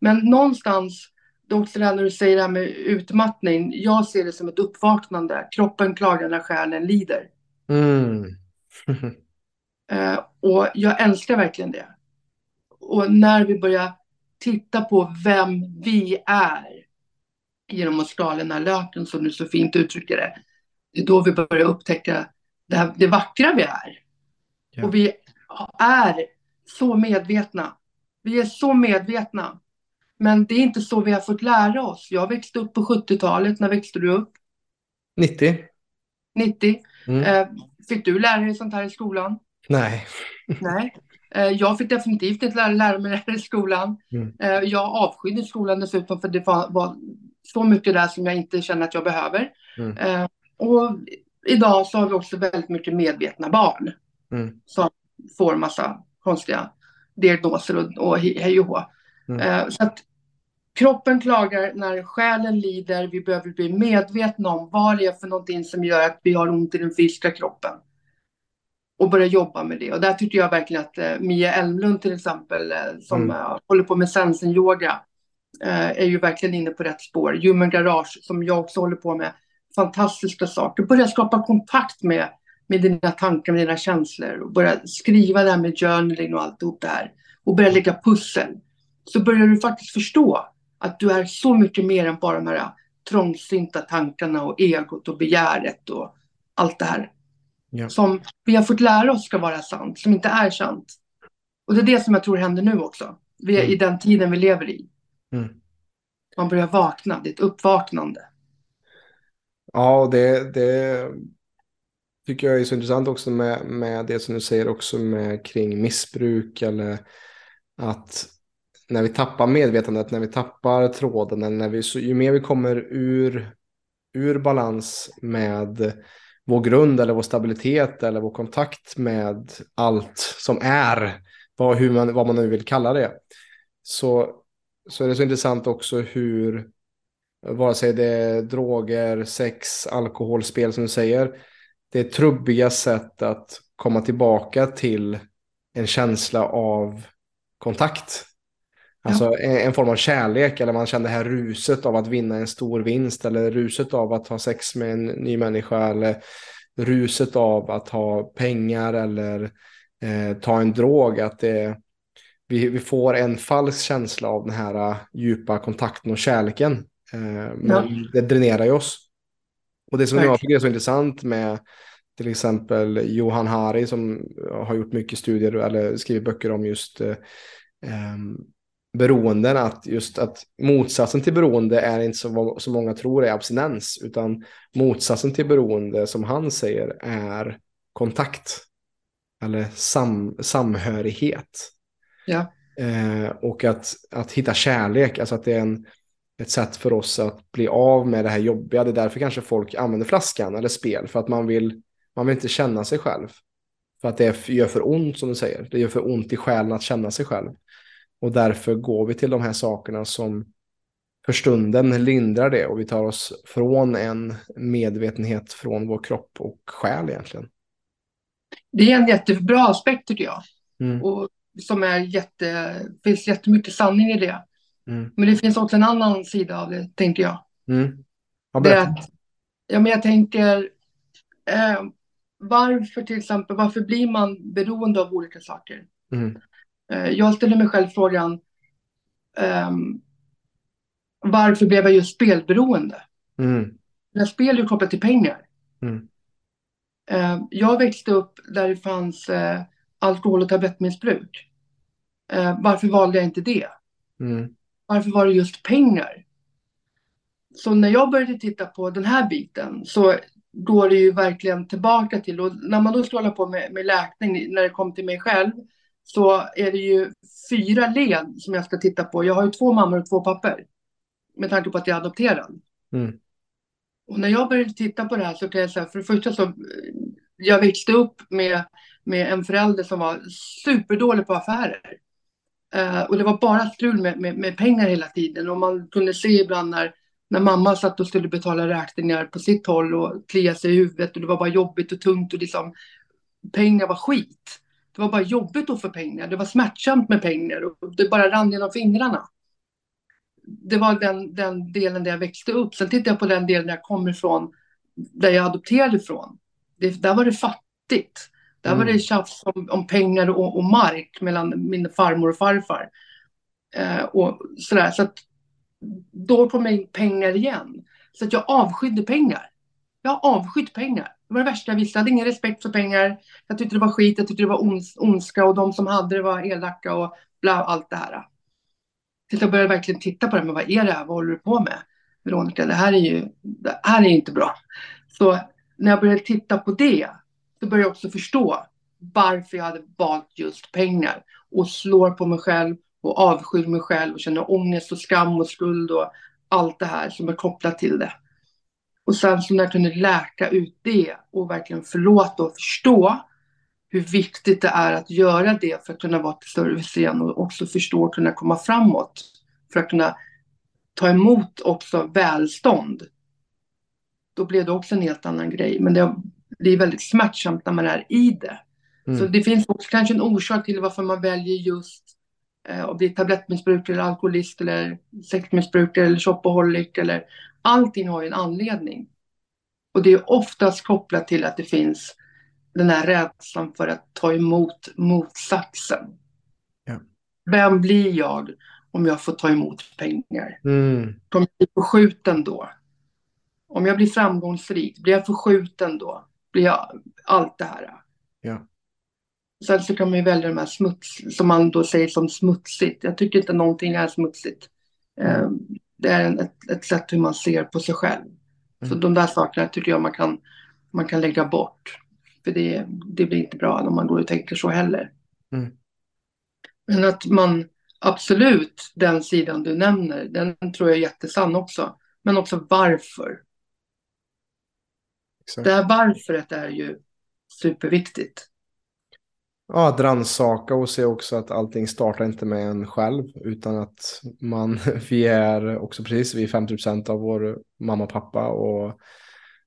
Men någonstans, också när du säger det här med utmattning, jag ser det som ett uppvaknande. Kroppen klagar när själen lider. Mm. uh, [laughs] och jag älskar verkligen det. Och när vi börjar titta på vem vi är genom att skala den här löken som du så fint uttrycker det. Det är då vi börjar upptäcka det, här, det vackra vi är. Ja. Och vi är så medvetna. Vi är så medvetna. Men det är inte så vi har fått lära oss. Jag växte upp på 70-talet. När växte du upp? 90. 90. Mm. Eh, fick du lära dig sånt här i skolan? Nej. Nej. Eh, jag fick definitivt inte lära, lära mig det här i skolan. Mm. Eh, jag avskydde skolan dessutom för det var, var, så mycket där som jag inte känner att jag behöver. Mm. Eh, och idag så har vi också väldigt mycket medvetna barn mm. som får massa konstiga diagnoser och, och hej och hå. Mm. Så att kroppen klagar när själen lider. Vi behöver bli medvetna om vad det är för någonting som gör att vi har ont i den fysiska kroppen. Och börja jobba med det. Och där tycker jag verkligen att eh, Mia Elmlund till exempel, eh, som mm. Eh, håller på med sensen-yoga, är ju verkligen inne på rätt spår. Human Garage, som jag också håller på med, fantastiska saker. Börja skapa kontakt med med dina tankar, med dina känslor och börja skriva det här med journaling och alltihop det här och börja lägga pussel så börjar du faktiskt förstå att du är så mycket mer än bara de här trångsynta tankarna och egot och begäret och allt det här. Ja. Som vi har fått lära oss ska vara sant, som inte är sant. Och det är det som jag tror händer nu också. Vi är mm. i den tiden vi lever i. Mm. Man börjar vakna, det är ett uppvaknande. Ja, det, det tycker jag är så intressant också med, med det som du säger också med kring missbruk eller att när vi tappar medvetandet, när vi tappar tråden eller när vi, så, ju mer vi kommer ur, ur balans med vår grund eller vår stabilitet eller vår kontakt med allt som är, vad, hur man, vad man nu vill kalla det, så, så är det så intressant också hur, vare sig det är droger, sex, alkohol, spel som du säger, det är trubbiga sätt att komma tillbaka till en känsla av kontakt. Alltså ja. en, en, form av kärlek eller man känner det här ruset av att vinna en stor vinst eller ruset av att ha sex med en ny människa eller ruset av att ha pengar eller eh, ta en drog. Att det, vi, vi får en falsk känsla av den här uh, djupa kontakten och kärleken. Eh, men ja. det dränerar ju oss. Och det som jag tycker är så intressant med till exempel Johan Hari som har gjort mycket studier eller skrivit böcker om just eh, ehm, beroenden, att just att motsatsen till beroende är inte så, så många tror är abstinens, utan motsatsen till beroende som han säger är kontakt eller sam, samhörighet. Ja. Eh, och att, att hitta kärlek, alltså att det är en, ett sätt för oss att bli av med det här jobbiga. Det är därför kanske folk använder flaskan eller spel, för att man vill, man vill inte känna sig själv. För att det gör för ont som du säger. Det gör för ont i själen att känna sig själv. Och därför går vi till de här sakerna som för stunden lindrar det och vi tar oss från en medvetenhet från vår kropp och själ egentligen. Det är en jättebra aspekt tycker jag. Mm. Och som är jätte, det finns jättemycket sanning i det. Mm. Men det finns också en annan sida av det, tänker jag. Mm. Ja, det att, ja, men jag tänker, eh, varför till exempel, varför blir man beroende av olika saker? Mm. Eh, jag ställer mig själv frågan, eh, varför blev jag just spelberoende? Mm. När spel är kopplat till pengar. Mm. Eh, jag växte upp där det fanns eh, alkohol och tablettmissbruk. Eh, varför valde jag inte det? Mm. Varför var det just pengar? Så när jag började titta på den här biten så då är det ju verkligen tillbaka till, och när man då ska hålla på med, med läkning, när det kommer till mig själv, så är det ju fyra led som jag ska titta på. Jag har ju två mammor och två papper, med tanke på att jag är adopterad. Mm. Och när jag började titta på det här så kan jag säga, för det första så, jag växte upp med, med en förälder som var superdålig på affärer. Uh, och det var bara strul med, med, med, pengar hela tiden. Och man kunde se ibland när, när mamma satt och skulle betala räkningar på sitt håll och klia sig i huvudet och det var bara jobbigt och tungt och liksom pengar var skit. Det var bara jobbigt att få pengar. Det var smärtsamt med pengar och det bara rann genom fingrarna. Det var den, den delen där jag växte upp. Sen tittade jag på den delen där jag kommer ifrån, där jag adopterade ifrån. Det, där var det fattigt. Där mm. var det tjafs om, om pengar och, och, mark mellan min farmor och farfar. Eh, och sådär. Så att då kom pengar igen. Så att jag avskydde pengar. Jag avskytt pengar. Det var det värsta jag visste. Jag hade ingen respekt för pengar. Jag tyckte det var skit, jag tyckte det var ons ondska och de som hade det var elaka och bla, allt det här. Tills jag började verkligen titta på det. Men vad är det här? Vad håller du på med? Veronica, det här är ju det här är inte bra. Så när jag började titta på det, så började jag också förstå varför jag hade valt just pengar och slår på mig själv och avskyr mig själv och känner ångest och skam och skuld och allt det här som är kopplat till det. Och sen så när jag kunde läka ut det och verkligen förlåta och förstå hur viktigt det är att göra det för att kunna vara till service igen och också förstå och kunna komma framåt. För att kunna ta emot också välstånd. Då blev det också en helt annan grej. Men det blir väldigt smärtsamt när man är i det. Mm. Så det finns också kanske en orsak till varför man väljer just eh, att bli tablettmissbrukare, eller alkoholist eller sektmissbrukare eller shopaholic eller allting har ju en anledning. Och det är oftast kopplat till att det finns den här rädslan för att ta emot motsatsen. Ja. Vem blir jag om jag får ta emot pengar? Mm. Kommer jag bli förskjuten då? Om jag blir framgångsrik, blir jag förskjuten då? Blir jag allt det här? Ja. Sen så kan man ju välja de här smuts, som man då säger som smutsigt. Jag tycker inte någonting är smutsigt. Mm. Det är ett, ett sätt hur man ser på sig själv. Mm. Så de där sakerna tycker jag man kan, man kan lägga bort. För det, det blir inte bra när man går och tänker så heller. Mm. Men att man absolut, den sidan du nämner, den tror jag är jättesann också. Men också varför. Exakt. Det här varföret är ju superviktigt. Ja, att rannsaka och se också att allting startar inte med en själv utan att man, [laughs] vi är också precis, vi är 50% av vår mamma och pappa och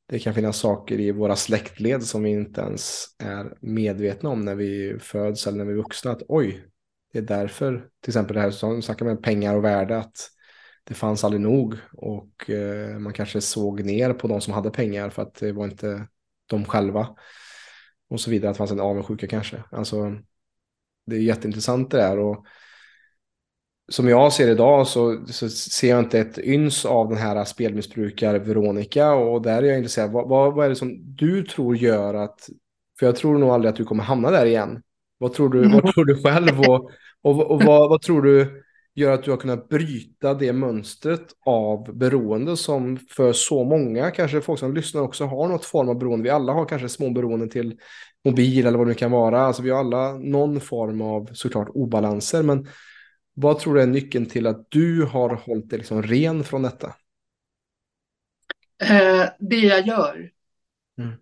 det kan finnas saker i våra släktled som vi inte ens är medvetna om när vi föds eller när vi är vuxna. Att oj, det är därför, till exempel det här som snackar med pengar och värde, att det fanns aldrig nog och eh, man kanske såg ner på de som hade pengar för att det var inte de själva och så vidare. Att det fanns en avundsjuka kanske. Alltså, det är jätteintressant det där. Och som jag ser idag så, så ser jag inte ett yns av den här spelmissbrukare Veronica. Och där är jag intresserad. Vad, vad, vad, är det som du tror gör att... För jag tror nog aldrig att du kommer hamna där igen. Vad tror du, vad tror du själv? Och, och, och vad, vad tror du gör att du har kunnat bryta det mönstret av beroende som för så många, kanske folk som lyssnar också har något form av beroende. Vi alla har kanske små beroenden till mobil eller vad det nu kan vara. Alltså vi har alla någon form av såklart obalanser. Men vad tror du är nyckeln till att du har hållit dig liksom ren från detta? Eh, det jag gör mm.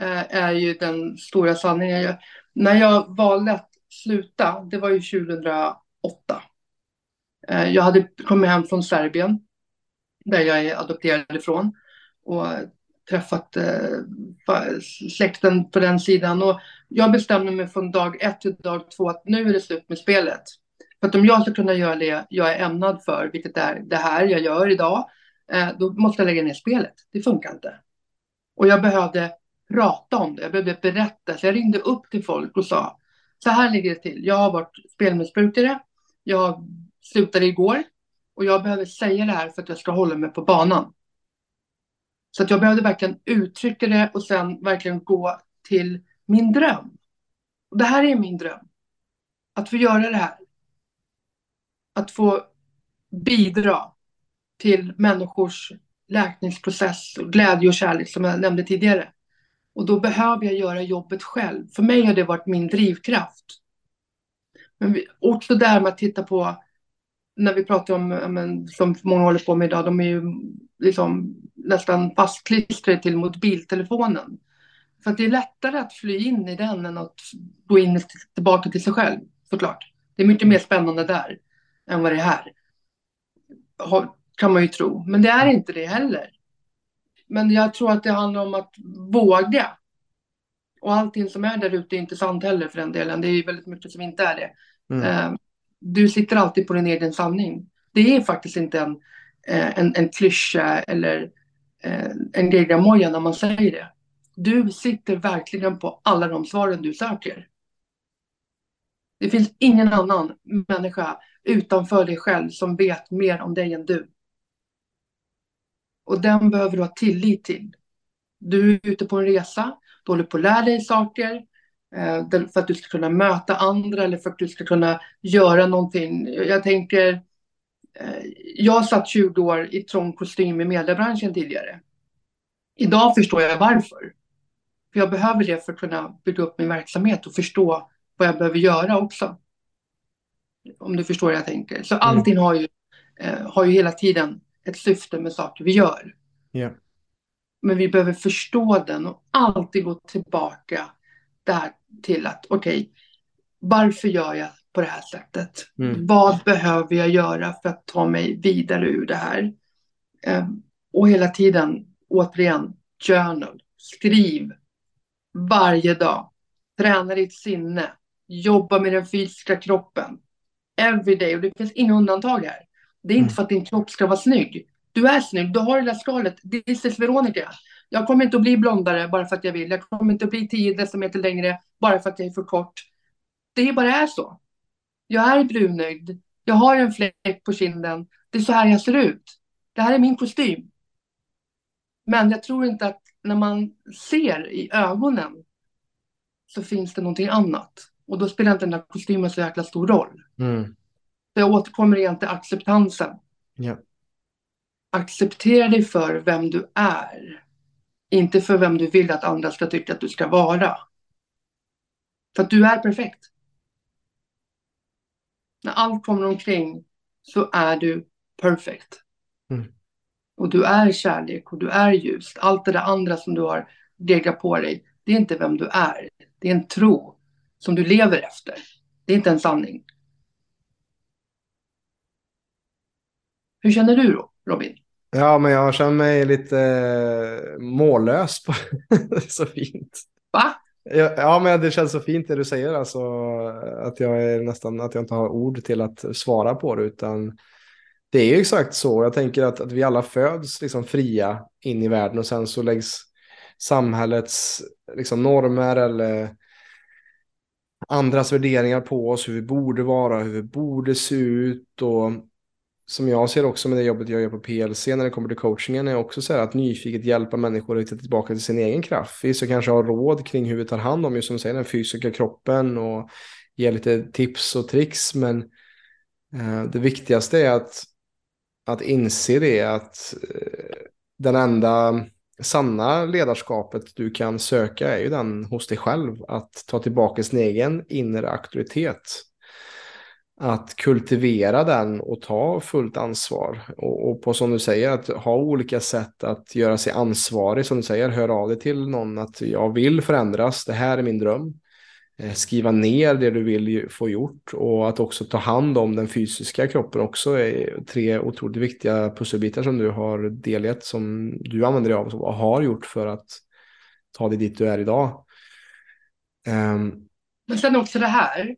eh, är ju den stora sanningen. Jag, när jag valde att sluta, det var ju 2008. Eh, jag hade kommit hem från Serbien, där jag är adopterad ifrån. Och träffat eh, släkten på den sidan. Och jag bestämde mig från dag ett till dag två att nu är det slut med spelet. För att om jag ska kunna göra det jag är ämnad för, vilket är det här jag gör idag, eh, då måste jag lägga ner spelet. Det funkar inte. Och jag behövde prata om det, jag behövde berätta. Så jag ringde upp till folk och sa, så här ligger det till. Jag har varit spelmissbrukare, jag slutade igår och jag behöver säga det här för att jag ska hålla mig på banan. Så att jag behövde verkligen uttrycka det och sen verkligen gå till min dröm. Och det här är min dröm. Att få göra det här. Att få bidra till människors läkningsprocess och glädje och kärlek som jag nämnde tidigare. Och då behöver jag göra jobbet själv. För mig har det varit min drivkraft. Men vi, också där med att titta på, när vi pratar om, men, som många håller på med idag, de är ju liksom nästan fastklistrade till mobiltelefonen. För att det är lättare att fly in i den än att gå in tillbaka till sig själv, såklart. Det är mycket mer spännande där än vad det är här. Kan man ju tro. Men det är inte det heller. Men jag tror att det handlar om att våga. Och allting som är där ute är inte sant heller för den delen. Det är väldigt mycket som inte är det. Mm. Du sitter alltid på din egen sanning. Det är faktiskt inte en, eh, en, en klyscha eller eh, en geggamoja när man säger det. Du sitter verkligen på alla de svaren du söker. Det finns ingen annan människa utanför dig själv som vet mer om dig än du. Och den behöver du ha tillit till. Du är ute på en resa, du håller på att lära dig saker för att du ska kunna möta andra eller för att du ska kunna göra någonting. Jag tänker, eh, jag satt 20 år i trång kostym i mediebranschen tidigare. Idag förstår jag varför. För jag behöver det för att kunna bygga upp min verksamhet och förstå vad jag behöver göra också. Om du förstår vad jag tänker. Så mm. allting har ju, eh, har ju hela tiden ett syfte med saker vi gör. Yeah. Men vi behöver förstå den och alltid gå tillbaka där till att okej, okay, varför gör jag på det här sättet? Mm. Vad behöver jag göra för att ta mig vidare ur det här? Eh, och hela tiden, återigen, journal. Skriv varje dag. Träna ditt sinne. Jobba med den fysiska kroppen. Every day. Och det finns inga undantag här. Det är inte mm. för att din kropp ska vara snygg. Du är snygg, du har det där skalet. This is Veronica. Jag kommer inte att bli blondare bara för att jag vill. Jag kommer inte att bli 10 decimeter längre bara för att jag är för kort. Det bara är så. Jag är brunögd. Jag har en fläck på kinden. Det är så här jag ser ut. Det här är min kostym. Men jag tror inte att när man ser i ögonen så finns det någonting annat. Och då spelar inte den där kostymen så jäkla stor roll. Mm. Så jag återkommer igen till acceptansen. Ja. Acceptera dig för vem du är. Inte för vem du vill att andra ska tycka att du ska vara. För att du är perfekt. När allt kommer omkring så är du perfect. Mm. Och du är kärlek och du är ljus. Allt det där andra som du har degat på dig, det är inte vem du är. Det är en tro som du lever efter. Det är inte en sanning. Hur känner du då, Robin? Ja, men jag känner mig lite eh, mållös. På [laughs] så fint. Va? Ja, ja, men det känns så fint det du säger. Alltså, att jag är nästan att jag inte har ord till att svara på det. Utan det är ju exakt så. Jag tänker att, att vi alla föds liksom fria in i världen och sen så läggs samhällets liksom, normer eller andras värderingar på oss, hur vi borde vara, hur vi borde se ut och som jag ser också med det jobbet jag gör på PLC när det kommer till coachingen är också så här att nyfiket hjälpa människor att hitta tillbaka till sin egen kraft. Vissa kanske har råd kring hur vi tar hand om just som säger den fysiska kroppen och ge lite tips och tricks men eh, det viktigaste är att, att inse det att eh, den enda sanna ledarskapet du kan söka är ju den hos dig själv. Att ta tillbaka sin egen inre auktoritet att kultivera den och ta fullt ansvar. Och, och, på som du säger, att ha olika sätt att göra sig ansvarig. Som du säger, hör av dig till någon att jag vill förändras, det här är min dröm. Eh, skriva ner det du vill få gjort och att också ta hand om den fysiska kroppen också är tre otroligt viktiga pusselbitar som du har delgett som du använder dig av och har gjort för att ta dig dit du är idag. Um, Men sen också det här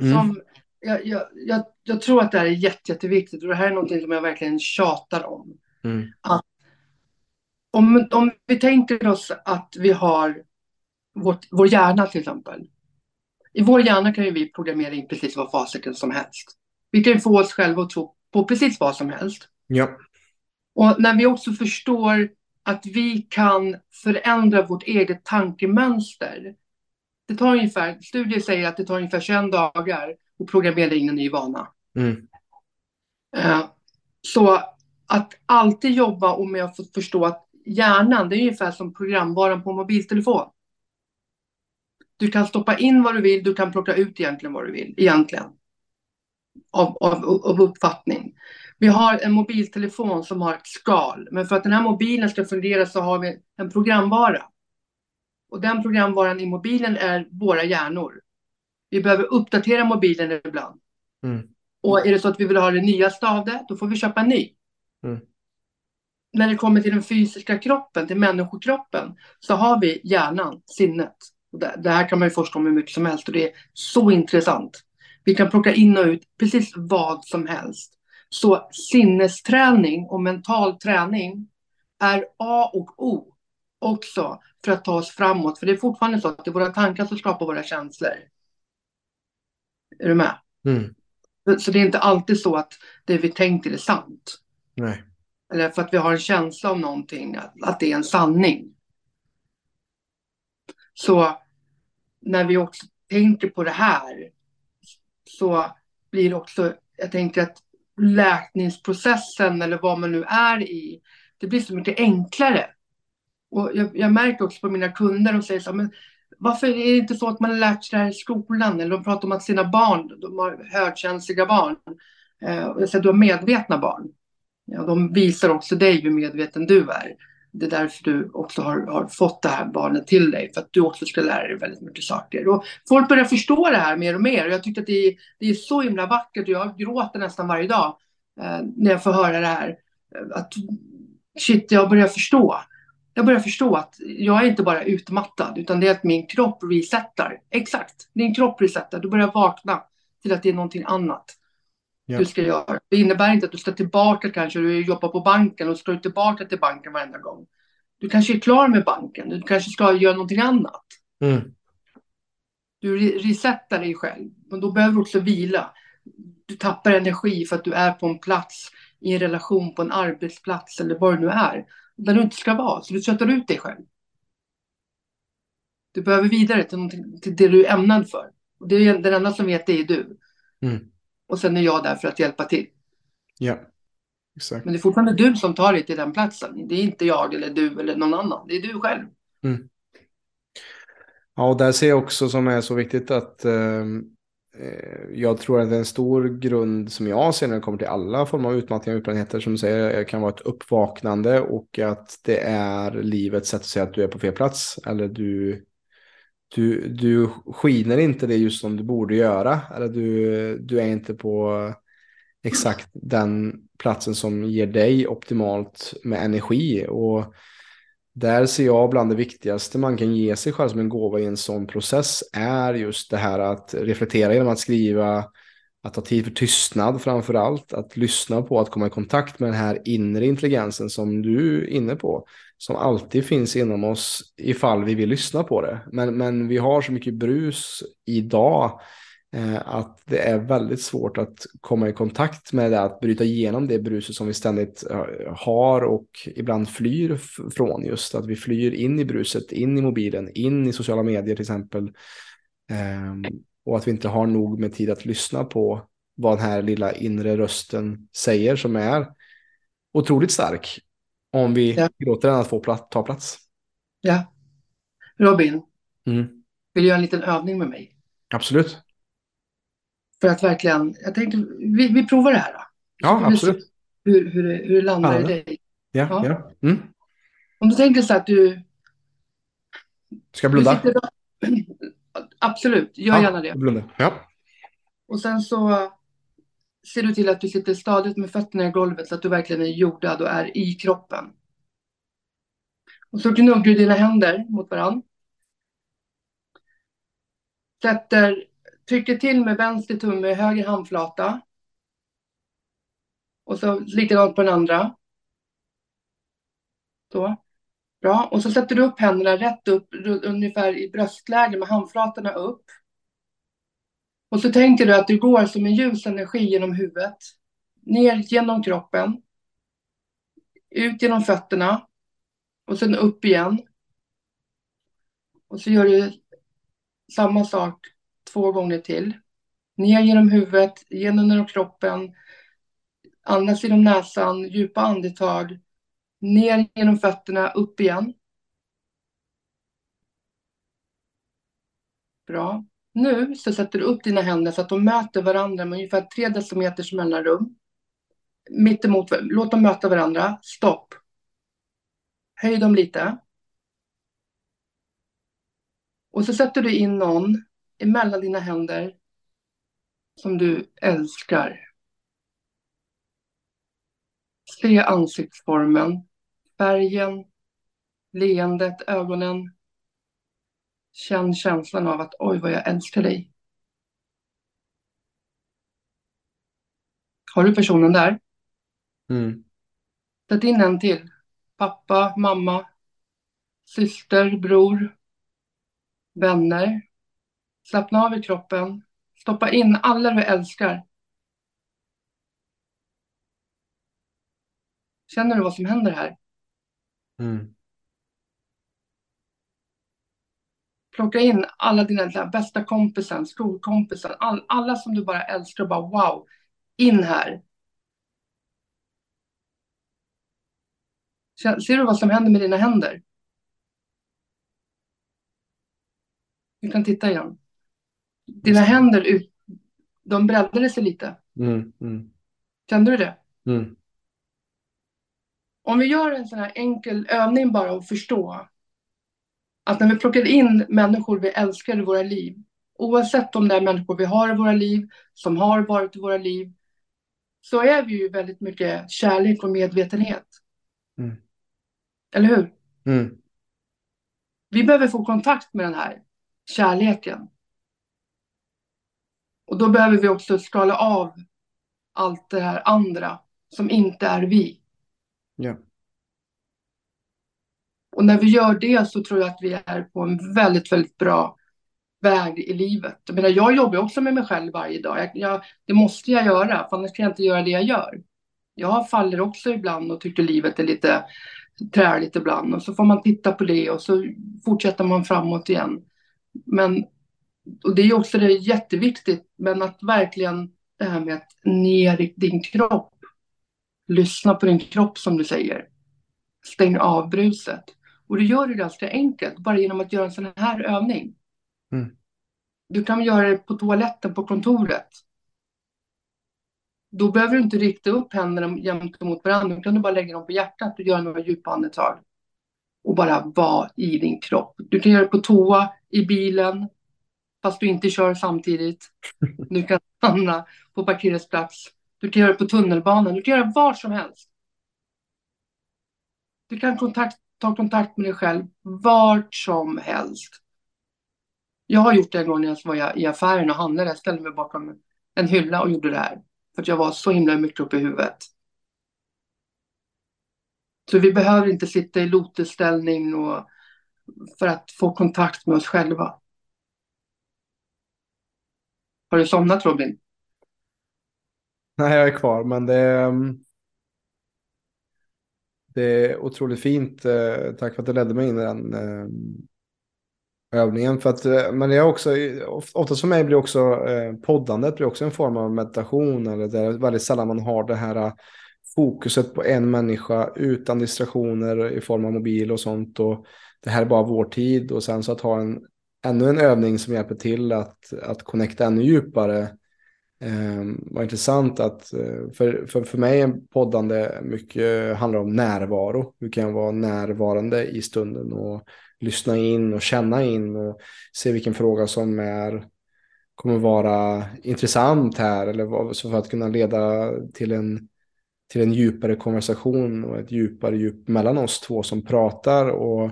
mm. som jag, jag, jag, jag, tror att det här är jätte, jätteviktigt och det här är någonting som jag verkligen tjatar om. Mm. Att om, om vi tänker oss att vi har vårt, vår hjärna till exempel. I vår hjärna kan ju vi programmera in precis vad fasiken som helst. Vi kan ju få oss själva att tro på precis vad som helst. Ja. Och när vi också förstår att vi kan förändra vårt eget tankemönster. Det tar ungefär, studier säger att det tar ungefär 21 dagar och programmera in en ny vana. Mm. Uh, så att alltid jobba och med att förstå att hjärnan, det är ungefär som programvaran på mobiltelefon. Du kan stoppa in vad du vill, du kan plocka ut egentligen vad du vill, egentligen. Av, av, av uppfattning. Vi har en mobiltelefon som har ett skal, men för att den här mobilen ska fungera så har vi en programvara. Och den programvaran i mobilen är våra hjärnor. Vi behöver uppdatera mobilen ibland. Mm. Och är det så att vi vill ha det nyaste av det, då får vi köpa en ny. Mm. När det kommer till den fysiska kroppen, till människokroppen, så har vi hjärnan, sinnet. Det här kan man ju forska om hur mycket som helst och det är så intressant. Vi kan plocka in och ut precis vad som helst. Så sinnesträning och mental träning är A och O också för att ta oss framåt. För det är fortfarande så att det är våra tankar som skapar våra känslor. Är du med? Mm. Så det är inte alltid så att det vi tänker är sant. Nej. Eller för att vi har en känsla av någonting, att, att det är en sanning. Så när vi också tänker på det här så blir det också, jag tänker att läkningsprocessen eller vad man nu är i, det blir så mycket enklare. Och jag, jag märker också på mina kunder, de säger så här, men varför är det inte så att man har lärt sig det här i skolan? Eller de pratar om att sina barn, de har högkänsliga barn. Eh, så du har medvetna barn. Ja, de visar också dig hur medveten du är. Det är därför du också har, har, fått det här barnet till dig, för att du också ska lära dig väldigt mycket saker. Och folk börjar förstå det här mer och mer. Och jag tycker att det är, det är så himla vackert och jag gråter nästan varje dag eh, när jag får höra det här. Eh, att shit, jag börjar förstå. Jag börjar förstå att jag är inte bara utmattad, utan det är att min kropp resetar. Exakt, din kropp resetar. Du börjar vakna till att det är någonting annat ja. du ska göra. Det innebär inte att du ska tillbaka kanske, du jobbar på banken och ska du tillbaka till banken varenda gång. Du kanske är klar med banken, du kanske ska göra någonting annat. Mm. Du resetar dig själv, men då behöver du också vila. Du tappar energi för att du är på en plats, i en relation, på en arbetsplats eller var du nu är, där du inte ska vara. Så du tröttar ut dig själv. Du behöver vidare till, till det du är ämnad för. Och det är den enda som vet det är du. Mm. Och sen är jag där för att hjälpa till. Ja, exakt. Men det är fortfarande du som tar dig till den platsen. Det är inte jag eller du eller någon annan. Det är du själv. Mm. Ja, och där ser jag också som är så viktigt att eh, Eh, jag tror att det är en stor grund som jag ser när det kommer till alla former av utmattningar och utbrändheter som du säger kan vara ett uppvaknande och att det är livets sätt att säga att du är på fel plats eller du du, du skiner inte det just som du borde göra. Eller du, du är inte på exakt den platsen som ger dig optimalt med energi. Och där ser jag bland det viktigaste man kan ge sig själv som en gåva i en sån process är just det här att reflektera genom att skriva, att ta tid för tystnad framför allt, att lyssna på, att komma i kontakt med den här inre intelligensen som du är inne på som alltid finns inom oss ifall vi vill lyssna på det. Men, men vi har så mycket brus idag att det är väldigt svårt att komma i kontakt med det, att bryta igenom det bruset som vi ständigt eh, har och ibland flyr från just. Att vi flyr in i bruset, in i mobilen, in i sociala medier till exempel. Eh, och att vi inte har nog med tid att lyssna på vad den här lilla inre rösten säger som är otroligt stark om vi ja. låter den att få plats, ta plats. Ja. Robin, mm. vill du göra en liten övning med mig? Absolut. För att verkligen, jag tänkte, vi, vi provar det här. Då. Ja, absolut. Hur, hur, hur det landar ja. i dig. Ja, ja. ja. Mm. Om du tänker så att du... Ska jag blunda? Sitter, [clears throat] absolut, gör ja, gärna det. Blunda. Ja. Och sen så ser du till att du sitter stadigt med fötterna i golvet så att du verkligen är jordad och är i kroppen. Och så gnuggar du dina händer mot varandra. Sätter, trycker till med vänster tumme i höger handflata. Och så likadant på den andra. Så. Bra. Och så sätter du upp händerna rätt upp, ungefär i bröstläge med handflatorna upp. Och så tänker du att du går som en ljus energi genom huvudet, ner genom kroppen, ut genom fötterna och sen upp igen. Och så gör du samma sak två gånger till. Ner genom huvudet, genom kroppen, Andas genom näsan, djupa andetag. Ner genom fötterna, upp igen. Bra. Nu så sätter du upp dina händer så att de möter varandra med ungefär tre decimeters mellanrum. Mittemot, låt dem möta varandra. Stopp. Höj dem lite. Och så sätter du in någon emellan dina händer som du älskar. Se ansiktsformen, färgen, leendet, ögonen. Känn känslan av att oj vad jag älskar dig. Har du personen där? Mm. Sätt in en till. Pappa, mamma, syster, bror, vänner. Slappna av i kroppen. Stoppa in alla du älskar. Känner du vad som händer här? Mm. Plocka in alla dina bästa kompisen, skolkompisen, all, alla som du bara älskar och bara wow, in här. Ser du vad som händer med dina händer? Du kan titta igen. Dina händer, de breddade sig lite. Mm, mm. Kände du det? Mm. Om vi gör en sån här enkel övning bara och förstå att när vi plockar in människor vi älskar i våra liv, oavsett om det är människor vi har i våra liv, som har varit i våra liv, så är vi ju väldigt mycket kärlek och medvetenhet. Mm. Eller hur? Mm. Vi behöver få kontakt med den här kärleken. Och då behöver vi också skala av allt det här andra som inte är vi. Ja. Och när vi gör det så tror jag att vi är på en väldigt, väldigt bra väg i livet. Jag, menar, jag jobbar också med mig själv varje dag. Jag, jag, det måste jag göra, för annars kan jag inte göra det jag gör. Jag faller också ibland och tycker livet är lite träligt ibland. Och så får man titta på det och så fortsätter man framåt igen. Men, och det är också det är jätteviktigt, men att verkligen det här med att ner i din kropp. Lyssna på din kropp som du säger. Stäng av bruset. Och det gör du ganska enkelt, bara genom att göra en sån här övning. Mm. Du kan göra det på toaletten på kontoret. Då behöver du inte rikta upp händerna jämnt mot varandra. Då kan du bara lägga dem på hjärtat och göra några djupa andetag. Och bara vara i din kropp. Du kan göra det på toa, i bilen, fast du inte kör samtidigt. Du kan [laughs] stanna på parkeringsplats. Du kan göra det på tunnelbanan. Du kan göra det var som helst. Du kan kontakt, ta kontakt med dig själv vart som helst. Jag har gjort det en gång när jag var i affären och handlade. Jag ställde mig bakom en hylla och gjorde det här. För att jag var så himla mycket uppe i huvudet. Så vi behöver inte sitta i lotusställning och för att få kontakt med oss själva. Har du somnat Robin? Nej, jag är kvar, men det är, det är otroligt fint. Eh, tack för att du ledde mig in i den eh, övningen. För att, eh, men jag är också, oftast för mig blir också poddandet blir också en form av meditation. Eller det är väldigt sällan man har det här fokuset på en människa utan distraktioner i form av mobil och sånt. Och det här är bara vår tid och sen så att ha en, ännu en övning som hjälper till att, att connecta ännu djupare. Eh, var intressant att, eh, för, för, för mig är poddande mycket handlar om närvaro. Hur kan jag vara närvarande i stunden och lyssna in och känna in och se vilken fråga som är kommer vara intressant här eller så för att kunna leda till en till en djupare konversation och ett djupare djup mellan oss två som pratar. Och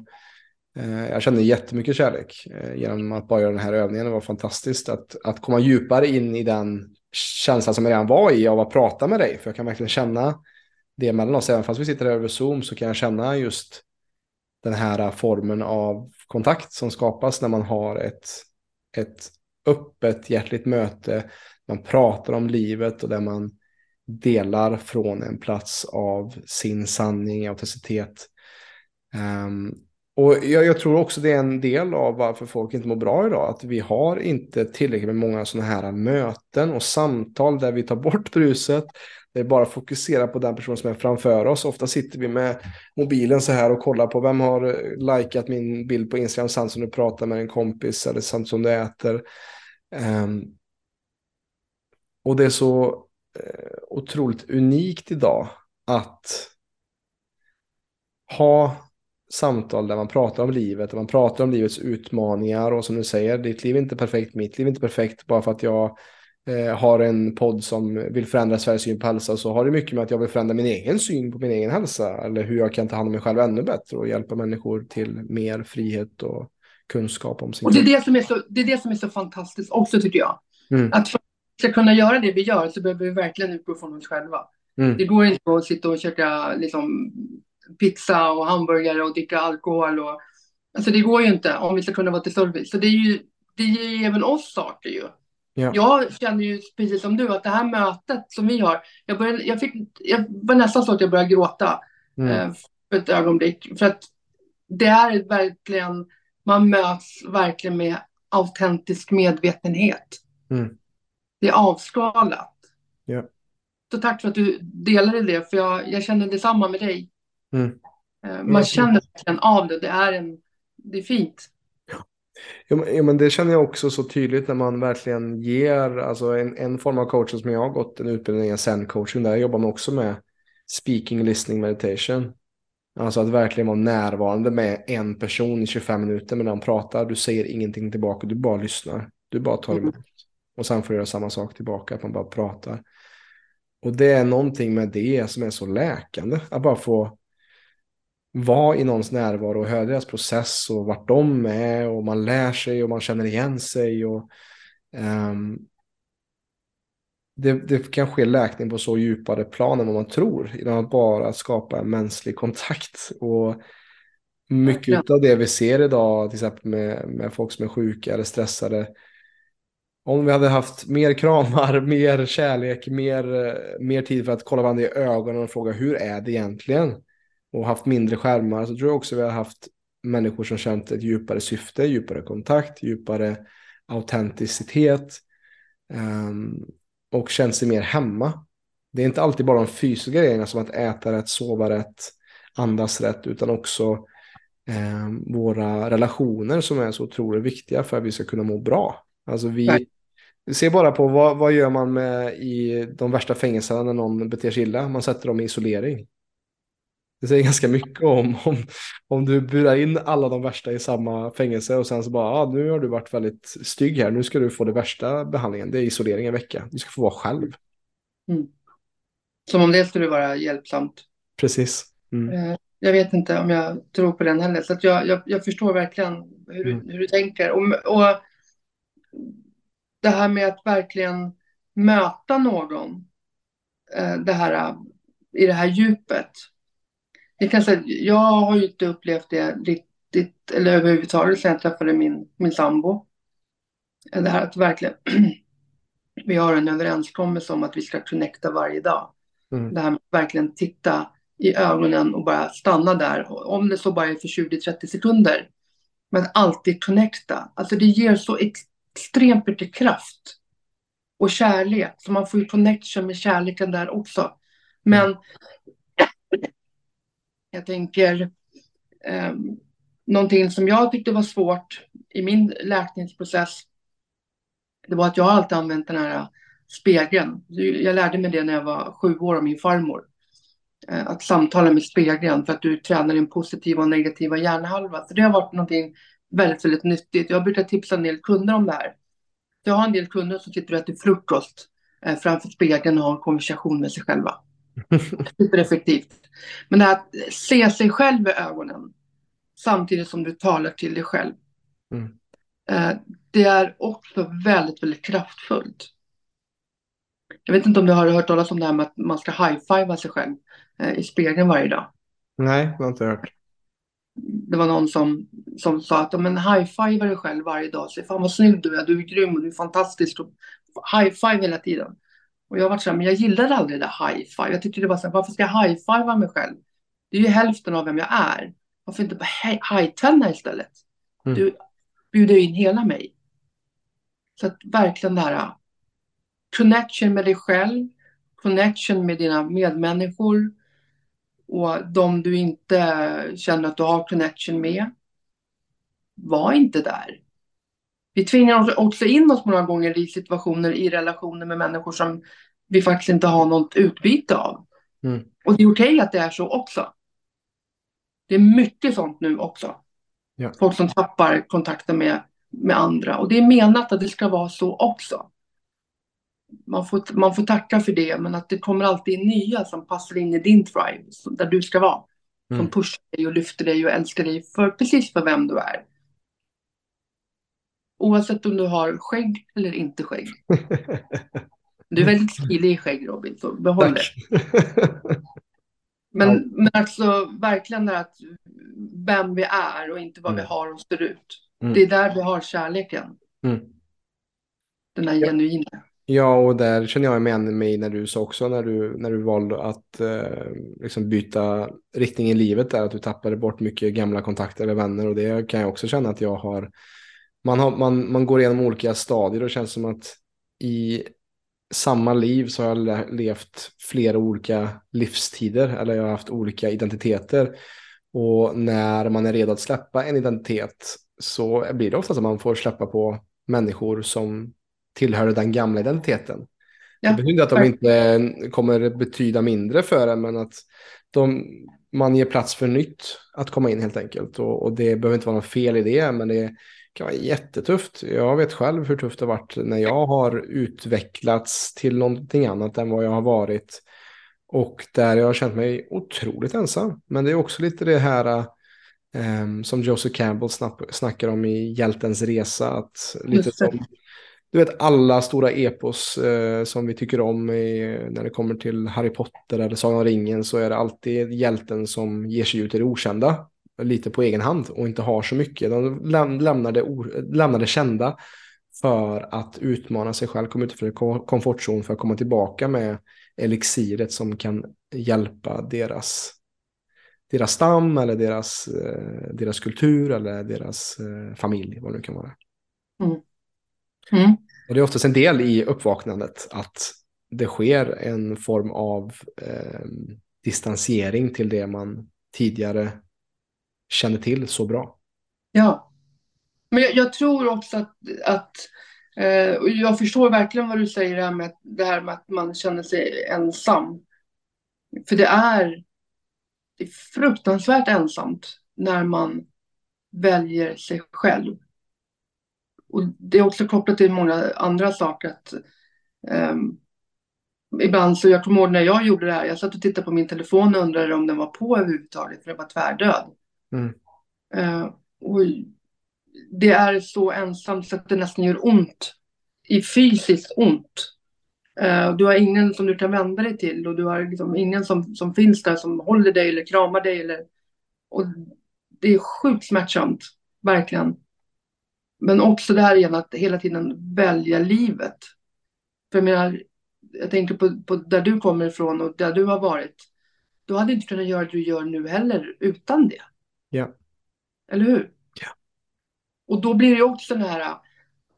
Eh, jag kände jättemycket kärlek eh, genom att bara göra den här övningen. Det var fantastiskt att, att komma djupare in i den känslan som jag redan var i av att prata med dig. För jag kan verkligen känna det mellan oss. Även fast vi sitter över Zoom så kan jag känna just den här formen av kontakt som skapas när man har ett, ett öppet hjärtligt möte. Man pratar om livet och där man delar från en plats av sin sanning, autenticitet. Um, och jag, jag, tror också det är en del av varför folk inte mår bra idag. Att vi har inte tillräckligt med många sådana här möten och samtal där vi tar bort bruset. Där vi bara fokuserar på den person som är framför oss. Ofta sitter vi med mobilen så här och kollar på vem har eh, likat min bild på Instagram samt som du pratar med en kompis eller samt som du äter. Um, och det är så uh, otroligt unikt idag att ha samtal där man pratar om livet, där man pratar om livets utmaningar och som du säger, ditt liv är inte perfekt, mitt liv är inte perfekt bara för att jag eh, har en podd som vill förändra Sveriges syn på hälsa så har det mycket med att jag vill förändra min egen syn på min egen hälsa eller hur jag kan ta hand om mig själv ännu bättre och hjälpa människor till mer frihet och kunskap om sin Och det är det som är så, det är, det som är så fantastiskt också tycker jag. Mm. Att för att vi ska kunna göra det vi gör så behöver vi verkligen utgå från oss själva. Mm. Det går inte att sitta och käka liksom, pizza och hamburgare och dricka alkohol. Och, alltså det går ju inte om vi ska kunna vara till service. Så det, är ju, det ger ju även oss saker ju. Ja. Jag känner ju precis som du att det här mötet som vi har, jag, började, jag, fick, jag var nästan så att jag började gråta mm. eh, för ett ögonblick. För att det är verkligen, man möts verkligen med autentisk medvetenhet. Mm. Det är avskalat. Ja. Så tack för att du delade det, för jag, jag känner detsamma med dig. Mm. Eh, man känner verkligen av det. Det är, en, det är fint. Ja, men det känner jag också så tydligt när man verkligen ger, alltså en, en form av coaching som jag har gått en utbildning, en zen-coaching, där jobbar man också med speaking, listening, meditation. Alltså att verkligen vara närvarande med en person i 25 minuter medan han pratar. Du säger ingenting tillbaka, du bara lyssnar. Du bara tar emot. Och sen får du göra samma sak tillbaka, att man bara pratar. Och det är någonting med det som är så läkande. Att bara få vara i någons närvaro och höra deras process och vart de är och man lär sig och man känner igen sig. Och, um, det, det, kan ske läkning på så djupare plan än vad man tror. Genom att bara skapa en mänsklig kontakt. Och mycket ja. av det vi ser idag, till exempel med, med folk som är sjuka eller stressade. Om vi hade haft mer kramar, [laughs] mer kärlek, mer, mer tid för att kolla varandra i ögonen och fråga hur är det egentligen? Och haft mindre skärmar så tror jag också vi har haft människor som känt ett djupare syfte, djupare kontakt, djupare autenticitet um, och känt sig mer hemma. Det är inte alltid bara de fysiska grejerna som att äta rätt, sova rätt, andas rätt, utan också um, våra relationer som är så otroligt viktiga för att vi ska kunna må bra. Alltså vi, Se bara på vad, vad gör man med i de värsta fängelserna när någon beter sig illa? Man sätter dem i isolering. Det säger ganska mycket om, om, om du burar in alla de värsta i samma fängelse och sen så bara, ah, nu har du varit väldigt stygg här, nu ska du få det värsta behandlingen, det är isolering en vecka, du ska få vara själv. Mm. Som om det skulle vara hjälpsamt. Precis. Mm. Eh, jag vet inte om jag tror på den heller, så jag, jag, jag förstår verkligen hur, mm. du, hur du tänker. Och, och det här med att verkligen möta någon, eh, det här, i det här djupet, jag kan säga, jag har ju inte upplevt det riktigt, eller överhuvudtaget sen jag träffade min, min sambo. Det här att verkligen, [clears throat] vi har en överenskommelse om att vi ska connecta varje dag. Mm. Det här med att verkligen titta i ögonen och bara stanna där, om det så bara är för 20-30 sekunder. Men alltid connecta. Alltså det ger så extremt mycket kraft och kärlek. Så man får ju connection med kärleken där också. Men mm. Jag tänker eh, någonting som jag tyckte var svårt i min läkningsprocess. Det var att jag alltid använt den här eh, spegeln. Jag lärde mig det när jag var sju år av min farmor. Eh, att samtala med spegeln för att du tränar din positiva och negativa hjärnhalva. Så det har varit någonting väldigt, väldigt nyttigt. Jag brukar tipsa en del kunder om det här. Jag har en del kunder som sitter och äter frukost eh, framför spegeln och har en konversation med sig själva. [laughs] Supereffektivt. Men det här att se sig själv i ögonen samtidigt som du talar till dig själv. Mm. Eh, det är också väldigt, väldigt kraftfullt. Jag vet inte om du har hört talas om det här med att man ska high-fivea sig själv eh, i spegeln varje dag. Nej, jag har inte hört. Det var någon som, som sa att men high-fivea dig själv varje dag. Säg fan vad snygg du är, du är grym och du är fantastisk. High-five hela tiden. Och jag var så här, men jag gillade aldrig det där high five. Jag tyckte det var så här, varför ska jag high fivea mig själv? Det är ju hälften av vem jag är. Varför inte bara hajtenna istället? Mm. Du bjuder in hela mig. Så att verkligen det här connection med dig själv, connection med dina medmänniskor och de du inte känner att du har connection med. Var inte där. Vi tvingar också in oss många gånger i situationer, i relationer med människor som vi faktiskt inte har något utbyte av. Mm. Och det är okej okay att det är så också. Det är mycket sånt nu också. Ja. Folk som tappar kontakten med, med andra. Och det är menat att det ska vara så också. Man får, man får tacka för det, men att det kommer alltid nya som passar in i din tribe, där du ska vara. Som Mm. pushar dig och lyfter dig och älskar dig för precis för vem du är. Oavsett om du har skägg eller inte skägg. [laughs] Du är väldigt stilig i skägg Robin, så behåll det. Tack. Men, Ja. men alltså verkligen det att vem vi är och inte vad vi Mm. har och ser ut. Mm. Det är där vi har kärleken. Mm. Den här Ja. genuina. Ja, och där känner jag igen mig när du sa också när du, när du valde att eh, liksom byta riktning i livet där, att du tappade bort mycket gamla kontakter eller vänner och det kan jag också känna att jag har. Man, har, man, man går igenom olika stadier och känns som att i samma liv så har jag le- levt flera olika livstider eller jag har haft olika identiteter. Och när man är redo att släppa en identitet så blir det ofta så att man får släppa på människor som tillhör den gamla identiteten. Ja, det betyder inte att de inte kommer betyda mindre för en, men att de, man ger plats för nytt att komma in helt enkelt. Och, och det behöver inte vara något fel i det, men det kan vara jättetufft. Jag vet själv hur tufft det har varit när jag har utvecklats till någonting annat än vad jag har varit. Och där jag har känt mig otroligt ensam. Men det är också lite det här ehm, som Joseph Campbell snack, snackar om i Hjältens resa. Att lite som, du vet alla stora epos eh, som vi tycker om i, när det kommer till Harry Potter eller Sagan om ringen så är det alltid hjälten som ger sig ut i det okända. Lite på egen hand och inte har så mycket. De läm lämnar, det lämnar det kända för att utmana sig själv, komma utanför kom- komfortzon för att komma tillbaka med elixiret som kan hjälpa deras, deras stam eller deras, eh, deras kultur eller deras eh, familj, vad det nu kan vara. Mm. Och det är oftast en del i uppvaknandet att det sker en form av eh, distansering till det man tidigare kände till så bra. Ja. Men jag, jag tror också att, att eh, och jag förstår verkligen vad du säger det här med, det här med att man känner sig ensam. För det är, det är fruktansvärt ensamt när man väljer sig själv. Och det är också kopplat till många andra saker. Att, ehm, ibland så, jag kommer ihåg när jag gjorde det här, jag satt och tittade på min telefon och undrade om den var på överhuvudtaget, för den var tvärdöd. Mm. Eh, och det är så ensamt så att det nästan gör ont. I fysiskt ont. Eh, du har ingen som du kan vända dig till och du har liksom ingen som, som finns där som håller dig eller kramar dig. Eller, och det är sjukt smärtsamt, verkligen. Men också det här igen att hela tiden välja livet. För jag menar, jag tänker på, på där du kommer ifrån och där du har varit. Du hade inte kunnat göra det du gör nu heller utan det. Ja. Eller hur? Ja. Och då blir det också den här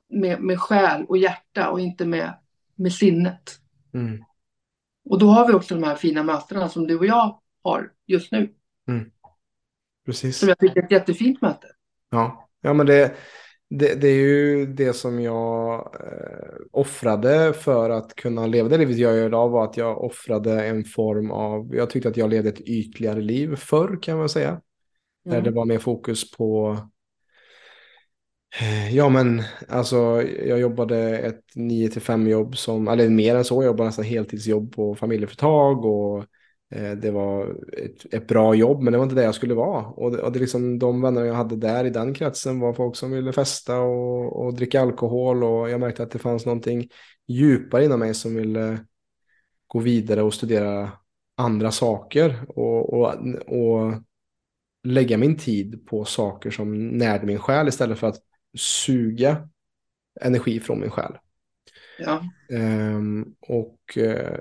med, med själ och hjärta och inte med, med sinnet. Mm. Och då har vi också de här fina mötena som du och jag har just nu. Precis. Som jag tycker är ett jättefint möte. Ja, ja men det, det, det är ju det som jag eh, offrade för att kunna leva det livet jag gör idag var att jag offrade en form av, jag tyckte att jag levde ett ytligare liv förr kan man säga. Där Mm. det var mer fokus på, eh, ja men alltså jag jobbade ett 9 till 5 jobb som, eller mer än så, jag jobbade nästan heltidsjobb på familjeföretag och eh, det var ett, ett bra jobb, men det var inte det jag skulle vara. Och det, och det liksom, de vänner jag hade där i den kretsen var folk som ville festa och, och dricka alkohol och jag märkte att det fanns någonting djupare inom mig som ville gå vidare och studera andra saker och, och, och lägga min tid på saker som närde min själ istället för att suga energi från min själ. Ja. Ehm, och eh,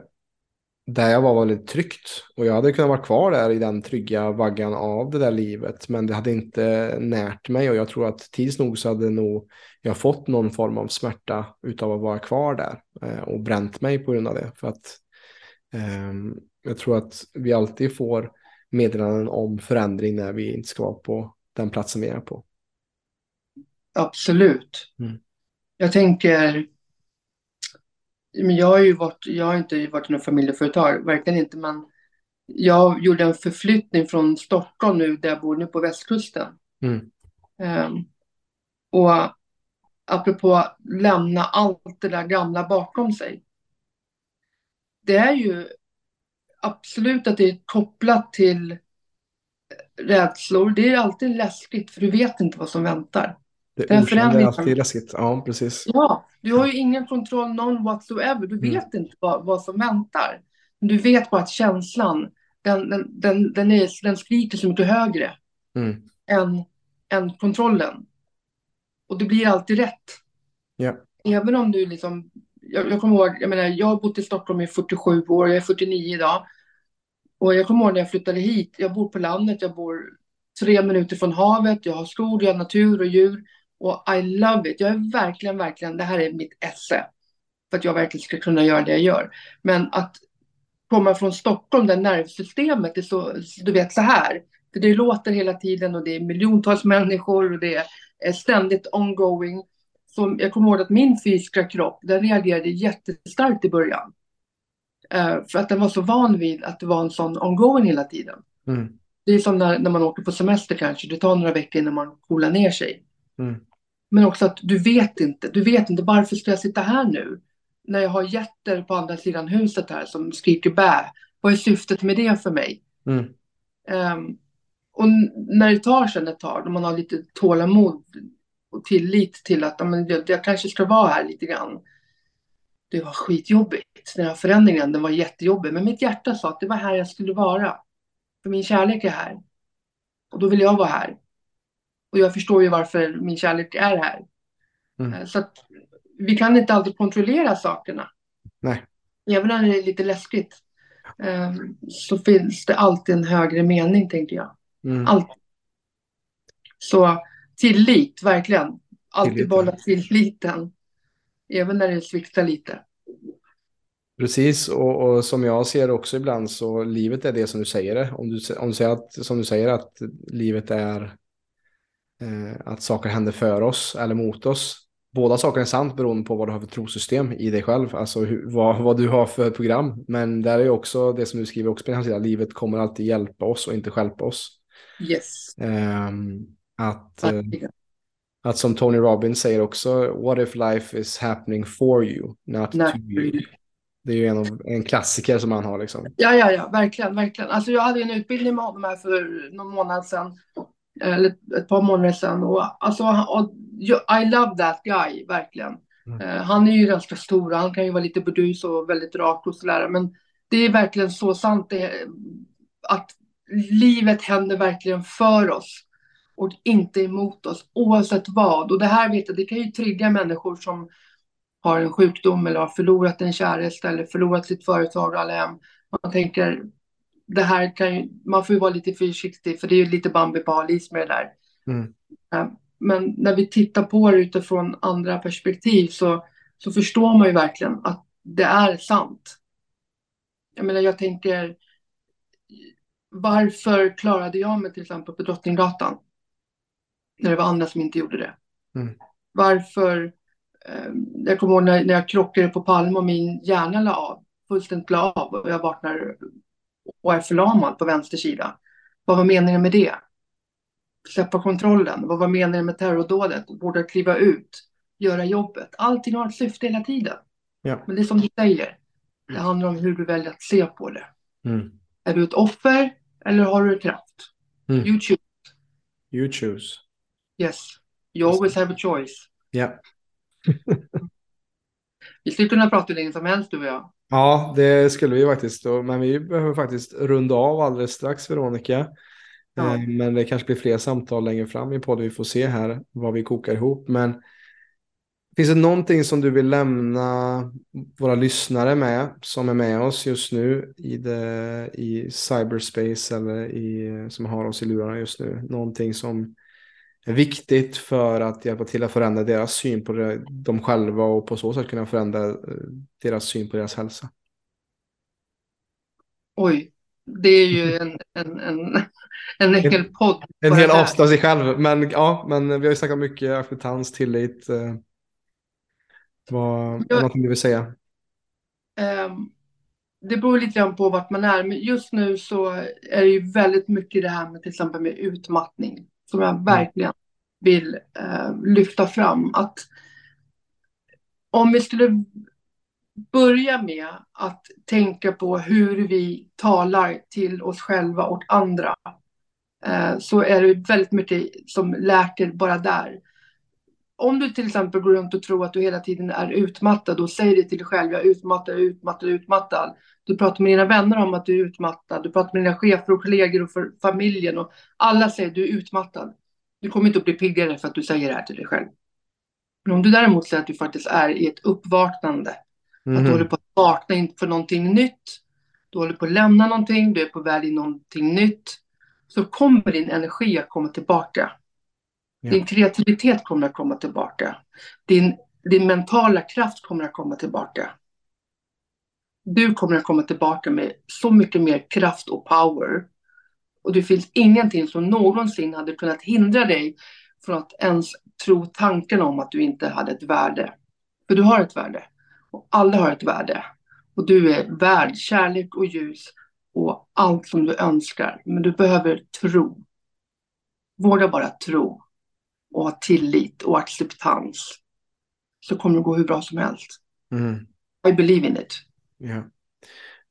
där jag var väldigt tryggt. Och jag hade kunnat vara kvar där i den trygga vaggan av det där livet. Men det hade inte närt mig och jag tror att tids nog så hade nog jag fått någon form av smärta utav att vara kvar där. Eh, och bränt mig på grund av det. För att eh, jag tror att vi alltid får meddelanden om förändring när vi inte ska vara på den platsen vi är på. Absolut. Mm. Jag tänker men jag har ju varit, jag har inte varit i något familjeföretag, verkligen inte, men jag gjorde en förflyttning från Stockholm nu, där jag bor nu på västkusten. Mm. Um, och apropå lämna allt det där gamla bakom sig. Det är ju absolut att det är kopplat till rädslor. Det är alltid läskigt för du vet inte vad som väntar. Det är okända är alltid läskigt. Ja, precis. Ja, du har ju ingen kontroll, någon whatsoever. Du mm. vet inte vad, vad som väntar. Du vet bara att känslan, den, den, den, den, är, den skriker så mycket högre mm. än, än kontrollen. Och det blir alltid rätt. Ja. Även om du liksom, jag, jag kommer ihåg, jag menar, jag har bott i Stockholm i 47 år, jag är 49 idag. Och jag kommer ihåg när jag flyttade hit, jag bor på landet, jag bor tre minuter från havet, jag har skog, jag har natur och djur. Och I love it. Jag är verkligen, verkligen, det här är mitt esse. För att jag verkligen ska kunna göra det jag gör. Men att komma från Stockholm där nervsystemet är så, du vet så här. För det låter hela tiden och det är miljontals människor och det är ständigt ongoing. Så jag kommer ihåg att min fysiska kropp, den reagerade jättestarkt i början. Uh, för att den var så van vid att det var en sån ongoing hela tiden. Mm. Det är som när, när man åker på semester kanske, det tar några veckor innan man coolar ner sig. Mm. Men också att du vet inte, du vet inte varför ska jag sitta här nu? När jag har jätter på andra sidan huset här som skriker bä. Vad är syftet med det för mig? Mm. Um, och när det tar sen ett tag, när man har lite tålamod och tillit till att men, jag, jag kanske ska vara här lite grann. Det var skitjobbigt. Den här förändringen, den var jättejobbig. Men mitt hjärta sa att det var här jag skulle vara. För min kärlek är här. Och då vill jag vara här. Och jag förstår ju varför min kärlek är här. Mm. Eh, så att vi kan inte alltid kontrollera sakerna. Nej. Även när det är lite läskigt. Ehm, så finns det alltid en högre mening, tänker jag. Mm. Alltid. Så tillit, verkligen. Alltid behålla tilliten. Även när det sviktar lite. Precis, och, och, som jag ser också ibland så livet är det som du säger det. Om du, om du säger att, som du säger att livet är eh, att saker händer för oss eller mot oss. Båda sakerna är sant beroende på vad du har för trosystem i dig själv, alltså hur, vad, vad du har för program. Men där är också det som du skriver också på din sida, livet kommer alltid hjälpa oss och inte skälpa oss. Yes. Eh, att, eh, att som Tony Robbins säger också, what if life is happening for you, not, not to you. Det är ju en, en klassiker som man har liksom. Ja, ja, ja, verkligen, verkligen. Alltså jag hade en utbildning med honom här för någon månad sedan eller ett par månader sedan. Och, alltså, och, I love that guy, verkligen. Mm. Uh, han är ju ganska stor, han kan ju vara lite burdus och väldigt rak och sådär. Men det är verkligen så sant det, att livet händer verkligen för oss och inte emot oss, oavsett vad. Och det här vet jag, det kan ju trigga människor som har en sjukdom eller har förlorat en käresta eller förlorat sitt företag och alla hem. Man tänker, det här kan ju, man får ju vara lite försiktig för det är ju lite Bambi på halis med det där. Mm. Men när vi tittar på det utifrån andra perspektiv så, så förstår man ju verkligen att det är sant. Jag menar, jag tänker, varför klarade jag mig till exempel på Drottninggatan? När det var andra som inte gjorde det. Mm. Varför, eh, jag kommer ihåg när, när jag krockade på Palme och min hjärna la av, fullständigt la av och jag vaknar och är förlamad på vänster sida. Vad var meningen med det? Släppa kontrollen. Vad var meningen med terrordådet? Borde kliva ut, göra jobbet. Allting har ett syfte hela tiden. Ja. Men det är som du säger. Det handlar om hur du väljer att se på det. Mm. Är du ett offer eller har du kraft? Mm. You choose. You choose. Yes. You always have a choice. Ja. [laughs] Vi skulle kunna prata hur länge som helst du och jag. Ja, det skulle vi faktiskt. Men vi behöver faktiskt runda av alldeles strax, Veronica. Ja. Eh, men det kanske blir fler samtal längre fram i podden. Vi får se här vad vi kokar ihop. Men Finns det någonting som du vill lämna våra lyssnare med som är med oss just nu i, det, i cyberspace eller i, som har oss i lurarna just nu? Någonting som viktigt för att hjälpa till att förändra deras syn på det, dem själva och på så sätt kunna förändra eh, deras syn på deras hälsa? Oj, det är ju en, en, en, en hel podd. En hel avsnitt av sig själv, men ja, men vi har ju snackat mycket acceptans, tillit. Eh, vad, är någonting du vill säga? Um, det beror lite grann på vart man är, men just nu så är det ju väldigt mycket det här med till exempel med utmattning som jag verkligen vill uh, lyfta fram. Att om vi skulle börja med att tänka på hur vi talar till oss själva och andra uh, så är det väldigt mycket som läker bara där om du till exempel går runt och tror att du hela tiden är utmattad och säger det till dig själv, jag är utmattad, utmattad, utmattad. Du pratar med dina vänner om att du är utmattad, du pratar med dina chefer och kollegor och familjen och alla säger att du är utmattad. Du kommer inte att bli piggare för att du säger det här till dig själv. Men om du däremot säger att du faktiskt är i ett uppvaknande, mm. att du mhm. håller på att vakna inför någonting nytt, du håller på att lämna någonting, du är på väg in någonting nytt, så kommer din energi att komma tillbaka. Ja. Din kreativitet kommer att komma tillbaka. Din, din mentala kraft kommer att komma tillbaka. Du kommer att komma tillbaka med så mycket mer kraft och power. Och det finns ingenting som någonsin hade kunnat hindra dig från att ens tro tanken om att du inte hade ett värde. För du har ett värde. Och alla har ett värde. Och du är värd kärlek och ljus och allt som du önskar. Men du behöver tro. Våga bara tro och ha tillit och acceptans så kommer det gå hur bra som helst. Mm. I believe in it. Ja.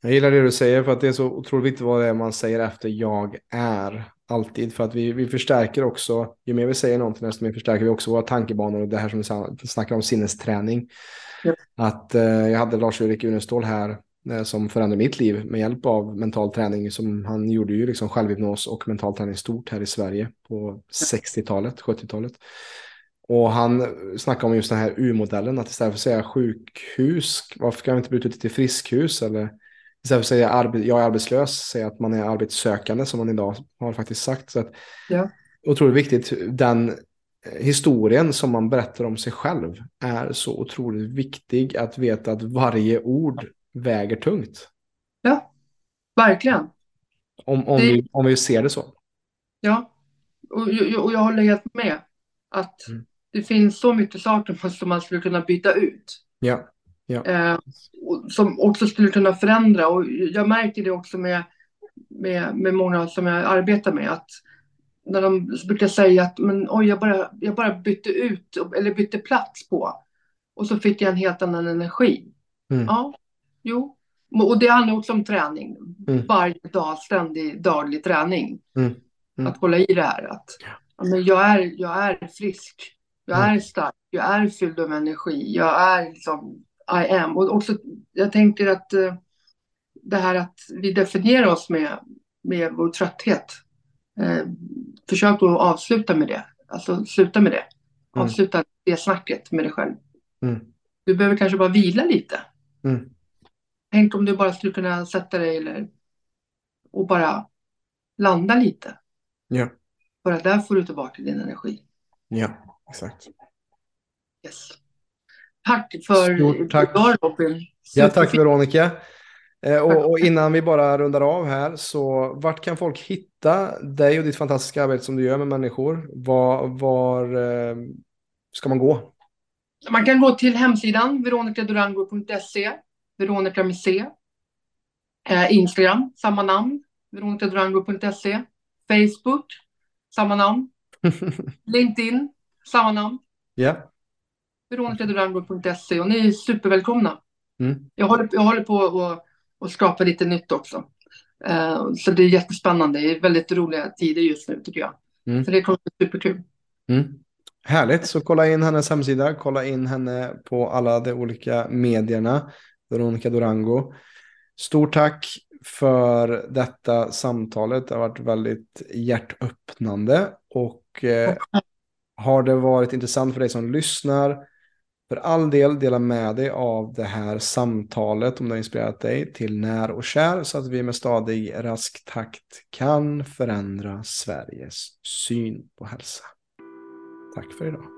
Jag gillar det du säger för att det är så otroligt viktigt vad det är man säger efter jag är. Alltid för att vi, vi förstärker också, ju mer vi säger någonting desto mer förstärker vi också våra tankebanor och det här som vi snackar om sinnesträning. Ja. Att eh, jag hade Lars-Erik Unestål här som förändrade mitt liv med hjälp av mental träning. Som han gjorde ju liksom självhypnos och mental träning stort här i Sverige på 60-talet, 70-talet. Och han snackade om just den här U-modellen, att istället för att säga sjukhus, varför kan vi inte byta ut till friskhus? Eller istället för att säga jag är arbetslös, säga att man är arbetssökande som man idag har faktiskt sagt. Så att, ja. Otroligt viktigt, den historien som man berättar om sig själv är så otroligt viktig att veta att varje ord väger tungt. Ja, verkligen. Om, om, det... vi, om vi ser det så. Ja, och, och jag håller helt med. Att mm. det finns så mycket saker [laughs] som man skulle kunna byta ut. Ja. ja. Eh, som också skulle kunna förändra. Och jag märker det också med, med, med många som jag arbetar med. Att när de brukar säga att men, oj, jag, bara, jag bara bytte ut eller bytte plats på. Och så fick jag en helt annan energi. Mm. Ja, Jo, och det handlar också om träning. Mm. Varje dag, ständig daglig träning. Mm. Mm. Att hålla i det här. Att, ja, men jag, är, jag är frisk. Jag mm. är stark. Jag är fylld av energi. Jag är liksom I am. Och också, jag tänker att uh, det här att vi definierar oss med, med vår trötthet. Uh, försök att avsluta med det. Alltså sluta med det. Mm. Avsluta det snacket med dig själv. Mm. Du behöver kanske bara vila lite. Tänk om du bara skulle kunna sätta dig eller, och bara landa lite. Ja. Bara där får du tillbaka din energi. Ja, exakt. Yes. Tack för Stort tack. idag Robin. Ja, tack Veronica. Eh, och, och, innan vi bara rundar av här, så vart kan folk hitta dig och ditt fantastiska arbete som du gör med människor? Var, var eh, ska man gå? Man kan gå till hemsidan veronikadurango.se Veronica C. Eh, Instagram, samma namn, veronicadrango.se. Facebook, samma namn. [laughs] LinkedIn, samma namn. Ja. Yeah. veronicadrango.se och ni är supervälkomna. Mm. Jag, håller, jag håller på att och skapa lite nytt också. Uh, så det är jättespännande. Det är väldigt roliga tider just nu tycker jag. Mm. Så det kommer bli superkul. Mm. Härligt, så kolla in hennes hemsida, kolla in henne på alla de olika medierna. Veronica Durango. Stort tack för detta samtalet. Det har varit väldigt hjärtöppnande. Och eh, har det varit intressant för dig som lyssnar För all del, dela med dig av det här samtalet om det har inspirerat dig till när och kär så att vi med stadig rask takt kan förändra Sveriges syn på hälsa. Tack för idag.